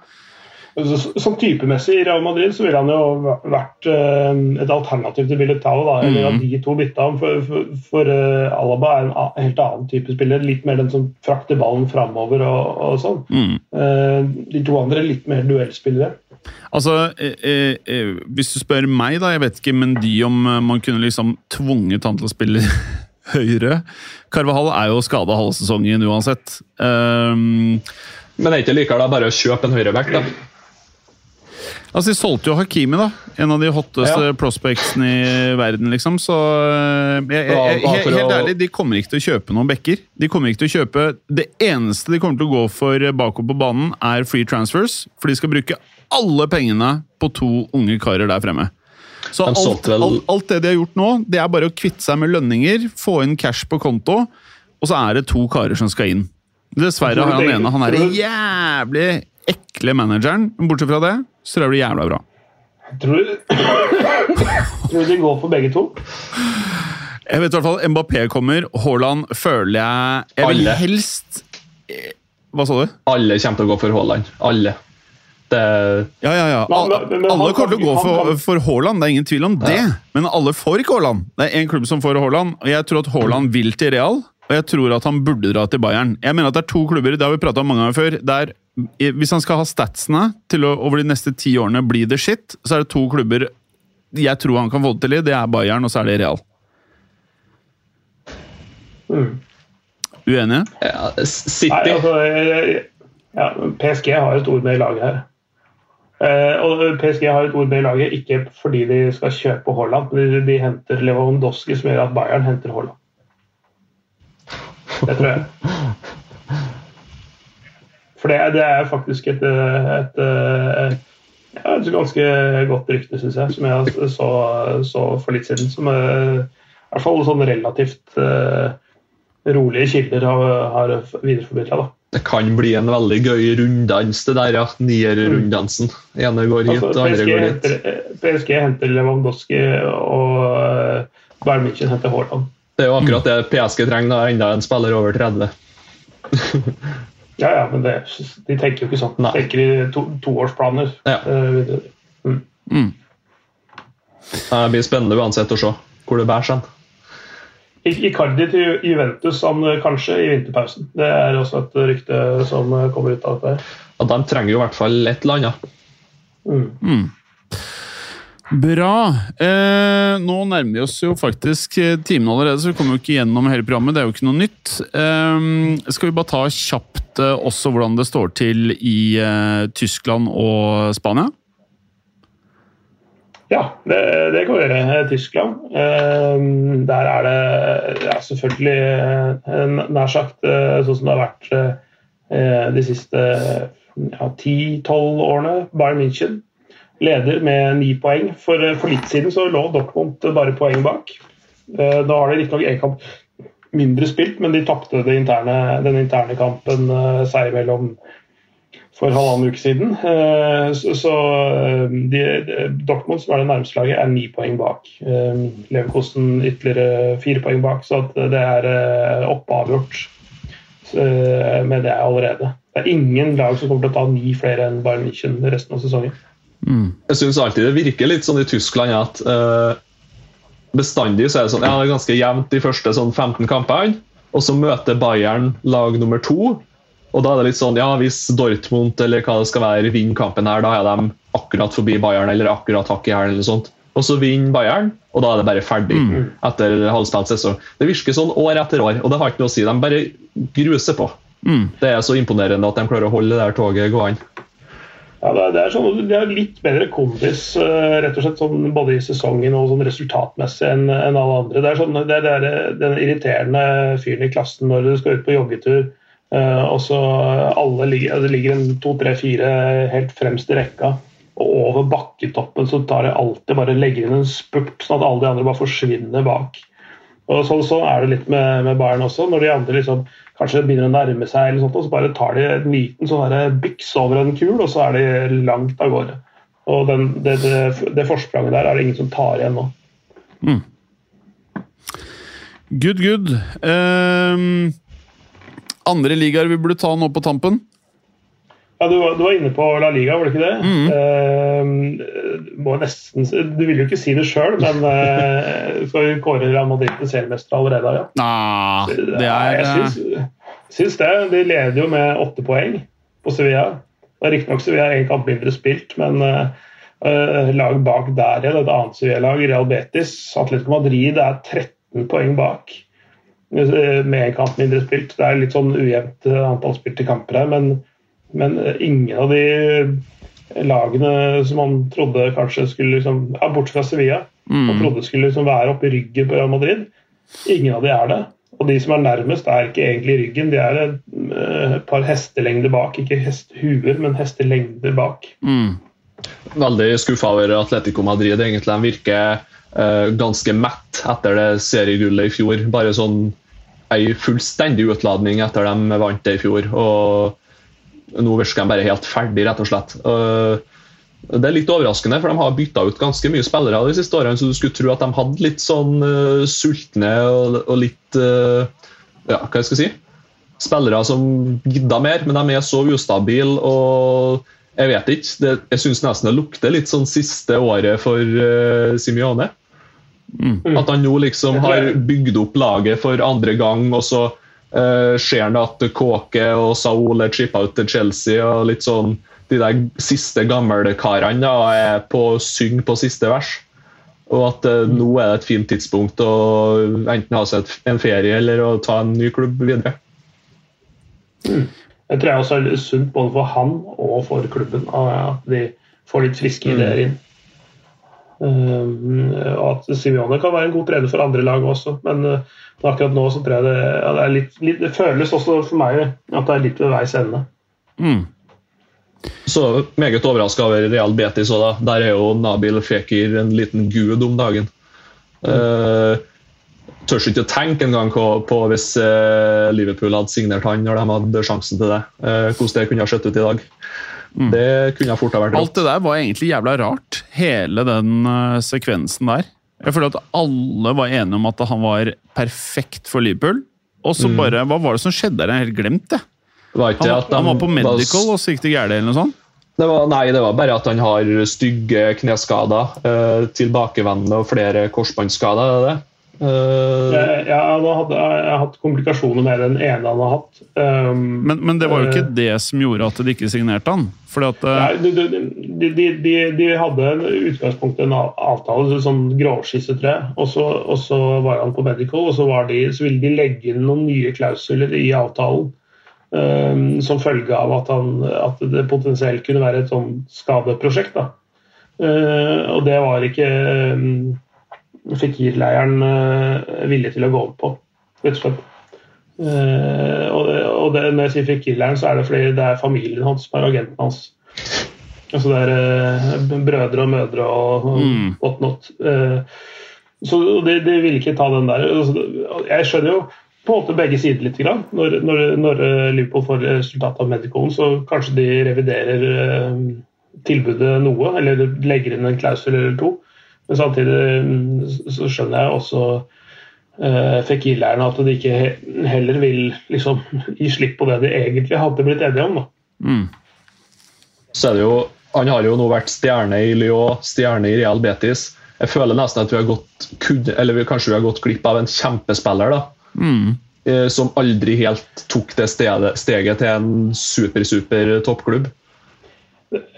Så, sånn typemessig i Real Madrid så ville han jo vært eh, et alternativ til Militao. Da, eller Mm. at de to bytta ham. For, for, for eh, Alaba er en a- helt annen type spiller. Litt mer den som frakter ballen framover og, og sånn. Mm. Eh, de to andre er litt mer duellspillere. Altså, eh, eh, Hvis du spør meg, da, jeg vet ikke, men de om man kunne liksom tvunget han til å spille høyre Carvahall er jo skada halve sesongen uansett. Um, Men er det ikke likevel bare å kjøpe en høyreback, da? Altså, De solgte jo Hakimi, da. En av de hotteste Ja. prospectsene i verden, liksom. Så eh, jeg, jeg, jeg, helt, ærlig, de kommer ikke til å kjøpe noen backer. De kommer ikke til å kjøpe Det eneste de kommer til å gå for bakover på banen, er free transfers. For de skal bruke alle pengene på to unge karer der fremme. Så alt, alt, alt det de har gjort nå, det er bare å kvitte seg med lønninger, få inn cash på konto, og så er det to karer som skal inn. Dessverre har han ene han er den jævlig ekle manageren. Bortsett fra det, så tror jeg det blir jævla bra. Tror du, tror du de går for begge to? Jeg vet i hvert fall Mbappé kommer. Haaland føler jeg Jeg vil Alle. helst Hva sa du? Alle kommer til å gå for Haaland. Alle. Det, Ja, ja, ja. Men- men- men alle kommer til å gå han for, kan- for Haaland, det er ingen tvil om det. Men alle får ikke Haaland. Det er én klubb som får Haaland, og jeg tror at Haaland vil til Real. Og jeg tror at han burde dra til Bayern. Jeg mener at det er to klubber, det har vi pratet om mange ganger før, der hvis han skal ha statsene til å over de neste ti årene bli the shit, så er det to klubber jeg tror han kan få det til i. Det er Bayern, og så er det Real. Mm. Uenige? ja, Nei, altså, ja, PSG har et ord med i laget her. Eh, og PSG har et ord med i laget ikke fordi de skal kjøpe Haaland, men de, de henter Lewandowski, som gjør at Bayern henter Haaland. Det tror jeg. For det, det er faktisk et, et, et, ja, et ganske godt rykte, syns jeg, som jeg så, så for litt siden. Som er, i hvert fall sånn relativt eh, rolige kilder har, har videreformidla. Det kan bli en veldig gøy runddans, det der, ja. Nier-runddansen. Ene går hit, Altså, andre går dit. PSG henter Lewandowski, og Bayern München henter Haaland. Det er jo akkurat det PSG trenger, da, enda en spiller over 30. Ja, ja, men det, de tenker jo ikke sånn. De tenker i to, toårsplaner. Ja. Mm. Mm. Det blir spennende uansett å se hvor det bærer seg. I- Icardi til Juventus han, eh, kanskje i vinterpausen. Det er også et rykte som eh, kommer ut av dette. Ja, de trenger jo i hvert fall et eller annet. Mm. Bra. Eh, nå nærmer vi oss jo faktisk eh, timen allerede, så vi kommer jo ikke gjennom hele programmet. Det er jo ikke noe nytt. Eh, skal vi bare ta kjapt eh, også hvordan det står til i eh, Tyskland og Spania? Ja, det, det kan vi gjøre. Eh, Tyskland. Der er det ja, selvfølgelig nær sagt sånn som det har vært de siste ja, 10-12 årene. Bayern München leder med ni poeng. For, eh, for litt siden så lå Dortmund bare poeng bak. Eh, Da har de riktignok én kamp mindre spilt, men de tapte den interne kampen eh, seg imellom for halvannen uke siden. Så, de, Dortmund, som er det nærmeste laget, er ni poeng bak. Leverkosten ytterligere fire poeng bak, så det er oppe oppavgjort eh, med det allerede. Det er ingen lag som kommer til å ta ni flere enn Bayern München resten av sesongen. Jeg syns alltid det virker litt sånn i Tyskland at uh, bestandig så er det sånn, ja, det er ganske jevnt de første sånn 15 kampene, og så møter Bayern lag nummer to. Og da er det litt sånn, ja, Hvis Dortmund eller hva det skal være vinner kampen, her, da er de akkurat forbi Bayern eller akkurat hakk i hæl. eller sånt. Og så vinner Bayern, og da er det bare ferdig etter halvspilt sesong. Det virker sånn år etter år, og det har ikke noe å si. De bare gruser på. Mm. Det er så imponerende at de klarer å holde det der toget gående. Ja, det er, er sånn, de har litt bedre kondis eh, rett og slett sånn, både i sesongen og sånn resultatmessig enn en alle andre. Det er, sånn, det er, er den irriterende fyren i klassen når du skal ut på joggetur, eh, og så alle ligger, det ligger en to, tre, fire helt fremst i rekka, og over bakketoppen så tar jeg alltid bare legger inn en spurt, sånn at alle de andre bare forsvinner bak. Og Sånn, så er det litt med, med Bayern også. Når de andre liksom, kanskje begynner å nærme seg, eller sånt, og så bare tar de en liten sånn byks over en kul, og så er de langt av gårde. Og den, det, det, det forspranget der er det ingen som tar igjen nå. Good, good. Um, andre ligaer vi burde ta nå på tampen? Ja, du, var, du var inne på La Liga, var det ikke det? Eh, må nesten, du vil jo ikke si det sjøl, men uh, skal vi kåre Real Madrid til seriemester allerede? Ja. Nah, det er jeg syns, syns det. De leder jo med åtte poeng på Sevilla. Er Riktignok Sevilla én kamp mindre spilt, men eh, eh, lag bak der igjen, et annet Sevilla-lag, Real Betis, Atletico Madrid, er 13 poeng bak. eh, Med en kamp mindre spilt. Det er litt sånn ujevnt eh, antall spilte kamper her, men, men eh, ingen av de lagene som man trodde kanskje skulle liksom, ja, Bortsett fra Sevilla, man trodde skulle liksom være oppe i ryggen på Real Madrid. Ingen av de er det. Og de som er nærmest, er ikke egentlig i ryggen. De er et eh, par hestelengder bak. Ikke hestehuer, men hestelengder bak. mm. veldig skuffa over Atletico Madrid. egentlig. De virker uh, ganske mett etter det seriegullet i fjor. Bare sånn ei fullstendig utladning etter de vant det i fjor. Og nå virker de bare helt ferdig, rett og slett. Eh, det er litt overraskende, for de har bytta ut ganske mye spillere de siste årene, så du skulle tro at de hadde litt sånn uh, sultne og, og litt uh, Ja, hva jeg skal si? Spillere som gidda mer, men de er så ustabile og jeg vet ikke. Det, jeg syns nesten det lukter litt sånn siste året for uh, Simione. At han nå liksom har bygd opp laget for andre gang, og så eh, ser han at Kåke og Saul er chippa ut til Chelsea, og litt sånn de der siste gamlekarene er på å synge på siste vers. Og at eh, nå er det et fint tidspunkt å enten ha seg en ferie eller å ta en ny klubb videre. Jeg tror jeg også er sunt både for han og for klubben at de får litt friske ideer inn. Og at Simione kan være en god trener for andre lag også, men uh, akkurat nå så tror jeg det, ja, det er litt, litt Det føles også for meg at det er litt ved veis ende. Mm. Så meget overraska over Real Betis òg, da. Der er jo Nabil Fekir en liten gud om dagen. Eh, tør ikke å tenke engang på, på hvis eh, Liverpool hadde signert han når de hadde sjansen til det. Uh, hvordan det kunne ha sett ut i dag. Mm. Det kunne fort ha vært Alt det der var egentlig jævla rart, hele den uh, sekvensen der. Jeg føler at alle var enige om at han var perfekt for Liverpool. Og så mm. bare, Hva var det som skjedde der? Jeg har helt glemt det. Han, han, var på medical, og så gikk det gærent, eller noe sånt? Det var, nei, det var bare at han har stygge kneskader. Eh, tilbakevendende og flere korsbåndskader. Uh, ja, han hadde, jeg har hatt komplikasjoner med den ene han har hatt. Um, men, men, det var jo ikke uh, det som gjorde at de ikke signerte han? At, uh, nei, de, de, de, de, hadde utgangspunktet en avtale, sånn grovskisse, tror jeg. Og så, og så var han på medical, og så, så, ville de legge inn noen nye klausuler i avtalen. Um, som følge av at, han, at, det potensielt kunne være et sånn skadeprosjekt. Da. og det var ikke um, Fikir-leiren uh, villig til å gå opp på, rett og slett. Uh, og, det, når jeg sier Fikir-leiren, så er det fordi det er familien hans som er agenten hans. Altså det er uh, brødre og mødre og, mm. whatnot. så de, de vil ikke ta den der. Altså, jeg skjønner jo på en måte begge sider litt. Når, når, når Liverpool får resultatet av Medicon, så kanskje de reviderer tilbudet noe, eller legger inn en klausul eller to. Men samtidig så skjønner jeg også uh, Fikir-lærerne at de ikke heller vil liksom, gi slipp på det de egentlig hadde blitt enige om. Mm. Så er det jo, Han har jo nå vært stjerne i Lyon, stjerne i Real Betis. Jeg føler nesten at vi har gått, eller kanskje vi har gått glipp av en kjempespiller. da. Mm. Eh, som aldri helt tok det stedet, steget til en super-super toppklubb.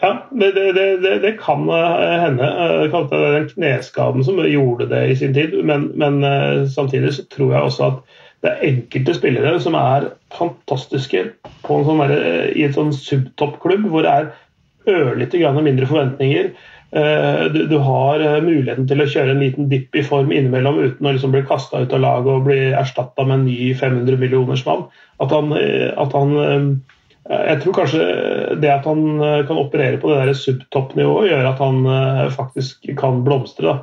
Ja, det, det, det, det, kan eh, hende. Det kalte det den kneskaden som gjorde det i sin tid. Men, men, eh, samtidig så tror jeg også at det er enkelte spillere som er fantastiske sånn der, i en sånn subtoppklubb hvor det er ørlite grann mindre forventninger. Du, du, har muligheten til å kjøre en liten dipp i form innimellom uten å liksom bli kasta ut av laget og bli erstatta med en ny 500 millioners mann. At han, at han jeg tror kanskje det at han eh, kan operere på det subtoppnivået, gjør at han eh, faktisk kan blomstre.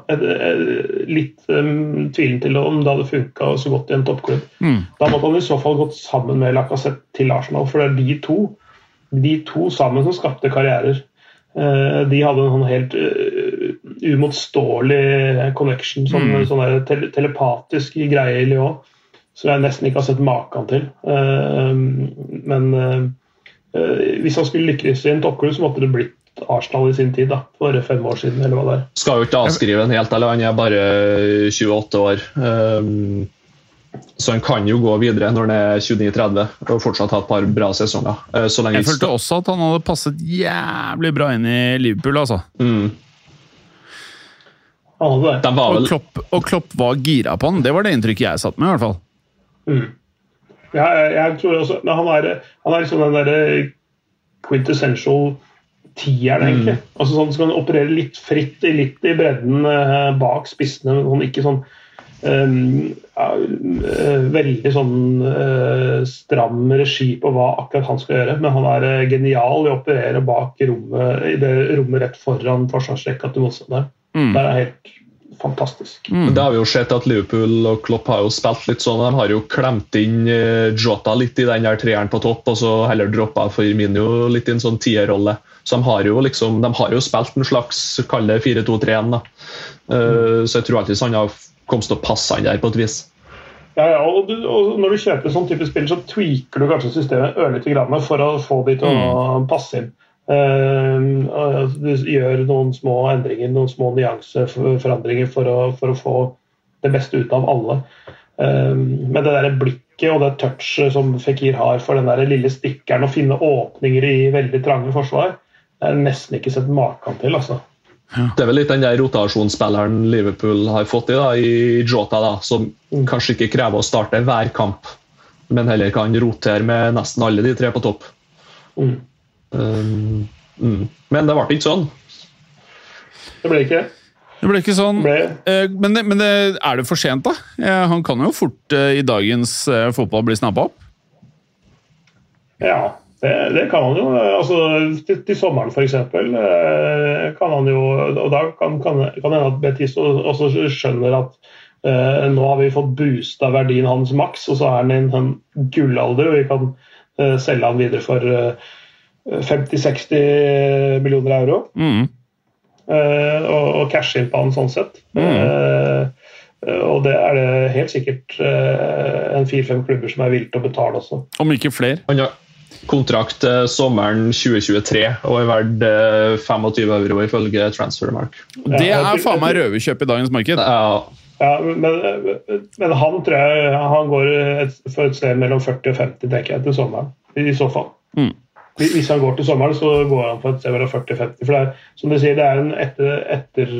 Litt um, tvilen til om det hadde funka så godt i en toppklubb. Mm. Da måtte han i så fall gått sammen med Lacassette til Arsenal, for det er de to, de to sammen som skapte karrierer. De hadde en sånn helt umotståelig connection, sånn, mm. sånn tele telepatisk greie i Lyon, som jeg nesten ikke har sett maken til. Men Eh, hvis han skulle lykkes i en toppklubb, så måtte det blitt Arsenal i sin tid, da, for fem år siden. eller hva det er. Skal jo ikke avskrive en helt, eller han er bare 28 år. Um, så han kan jo gå videre når han er 29-30 og fortsatt ha et par bra sesonger. Uh, jeg følte også at han hadde passet jævlig bra inn i Liverpool, altså. Mm. Og, Klopp, og Klopp var gira på han, det var det inntrykket jeg satt med, i hvert fall. Mm. Jeg, jeg, tror også Han er, han er liksom den derre quintessential tieren, egentlig. Mm. Altså sånn Skal han operere litt fritt, litt i bredden eh, bak spissene, sånn, ikke sånn um, ja, uh, Veldig sånn uh, stram regi på hva akkurat han skal gjøre. Men han er uh, genial i å operere bak rommet, i det rommet rett foran forsvarsrekka til motstanderen. Mm. Det er helt fantastisk. Mm. Det har vi jo sett at Liverpool og Klopp har jo spilt litt sånn. De har jo klemt inn eh, Jota litt i den der treeren på topp, og så heller droppa Firmino litt i en sånn tierrolle. Så de har jo liksom, de har jo spilt en slags kall det 4-2-3-1. da. Uh, så jeg tror alltid han har kommet til å passe han der på et vis. Ja, ja og, du, og, Når du kjøper sånn type spill, så tweaker du kanskje systemet ørlite grann for å få de til å mm. passe inn. Ehm, du gjør noen små endringer, noen små nyanseforandringer for for å få det beste ut av alle. Ehm, men det der blikket og det touchet som Fikir har for den der lille stikkeren, å finne åpninger i veldig trange forsvar, det er nesten ikke sett maken til. altså. Ja. Det er vel litt den der rotasjonsspilleren Liverpool har fått i, da, i Jota, da, som mm. kanskje ikke krever å starte hver kamp, men heller kan rotere med nesten alle de tre på topp. Mm. Um, mm. Men det ble ikke sånn. Det ble ikke det. ble ikke sånn. Eh, men, men det, er det for sent, da? Eh, han kan jo fort eh, i dagens fotball bli snappa opp? Ja, det, det, kan han jo. Altså, til, til sommeren f.eks. kan han jo Og da kan, det kan hende at Betis også skjønner at Eh, nå har vi fått boosta verdien hans maks, og så er han i en sånn gullalder, og vi kan eh, selge han videre for eh, 50-60 millioner euro. Mm. Uh, og, og cashe inn på han sånn sett. Eh, og det er det helt sikkert uh, en fire-fem klubber som er villige til å betale også. Om ikke flere. Han har kontrakt sommeren 2023 og er verdt eh, 25 euro ifølge Transfermark. Det er faen meg røverkjøp i dagens marked. Ja, Ja, men, men han tror jeg han går et, for et sted mellom 40 og 50 tenker jeg, til sommeren. I så fall. Mm. Hvis han går til sommeren, så går han for et sted mellom 40-50. For det er, som du sier, det er en etter, etter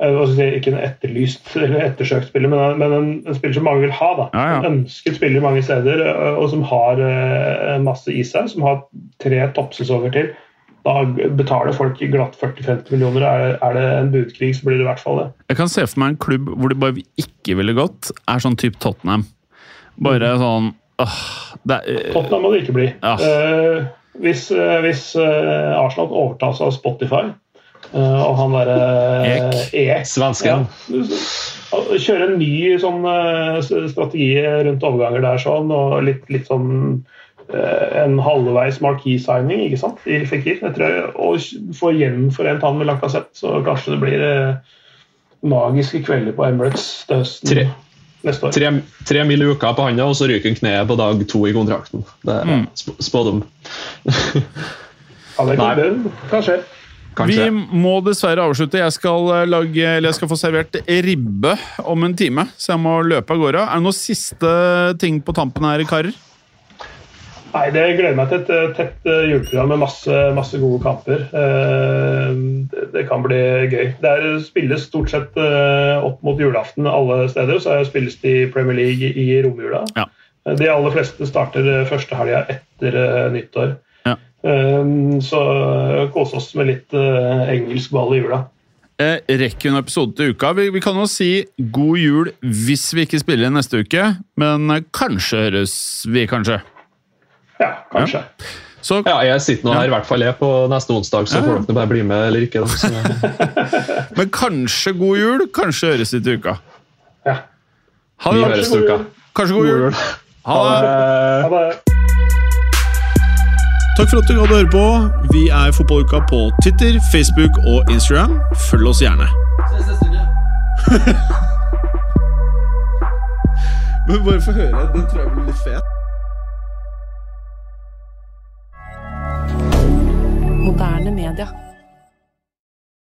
eh, jeg Ikke en etterlyst eller ettersøkt spiller, men, men en, en spiller som mange vil ha. da. Ja, ja. En ønsket spiller mange steder, eh, og som har eh, masse i seg. Som har tre toppsesonger til. Da betaler folk glatt 40-50 millioner. Er, det- er det en budkrig, så blir det i hvert fall det. Jeg kan se for meg en klubb hvor det bare ikke ville gått, er sånn type Tottenham. Bare sånn det er, Tottenham må det ikke bli. Uh. Uh, hvis eh, hvis eh, Arsenal overtas av Spotify eh, og han derre Ek. Ek Svensken. Ja, kjøre en ny sånn eh, strategi rundt overganger der sånn, og litt, litt sånn eh, en halvveis marquee-signing ikke sant, i Fikir. Jeg tror og få gjenforent han med Lacassette, så kanskje det blir eh, magiske kvelder på Emirates til høsten Tre. Neste år. tre, tre mil i uka på handa, og så ryker han kneet på dag to i kontrakten. Det er Mm. sp- spådom. Ja, det kan, skje. Kanskje. Vi må dessverre avslutte. Jeg skal, eh, lage, eller jeg skal få servert ribbe om en time, så jeg må løpe av gårde. Er det noen siste ting på tampen her, karer? Nei, det gleder meg til et tett juleprogram med masse, masse gode kamper. Eh, Det, kan bli gøy. Det er, spilles stort sett eh, opp mot julaften alle steder. Så spilles det i Premier League i romjula. Ja. Eh, De aller fleste starter første helga etter nyttår. Ja. Så kose oss med litt engelsk ball i jula. Rekker en episode til uka? Vi, vi kan jo si god jul hvis vi ikke spiller neste uke, men kanskje høres vi, kanskje. Ja, kanskje. Så Ja, jeg sitter nå her i hvert fall jeg på neste onsdag, så Ja. får dere bare bli med eller ikke. Da. Så, Men kanskje god jul, kanskje høres vi i uka. Ja. Ha vi det. høres uka. Kanskje god jul. Ha det. Ha det. Takk for at du hadde høre på. Vi er Fotballuka på Twitter, Facebook og Instagram. Følg oss gjerne. Men bare få høre. Den tror jeg blir litt fet. Moderne media.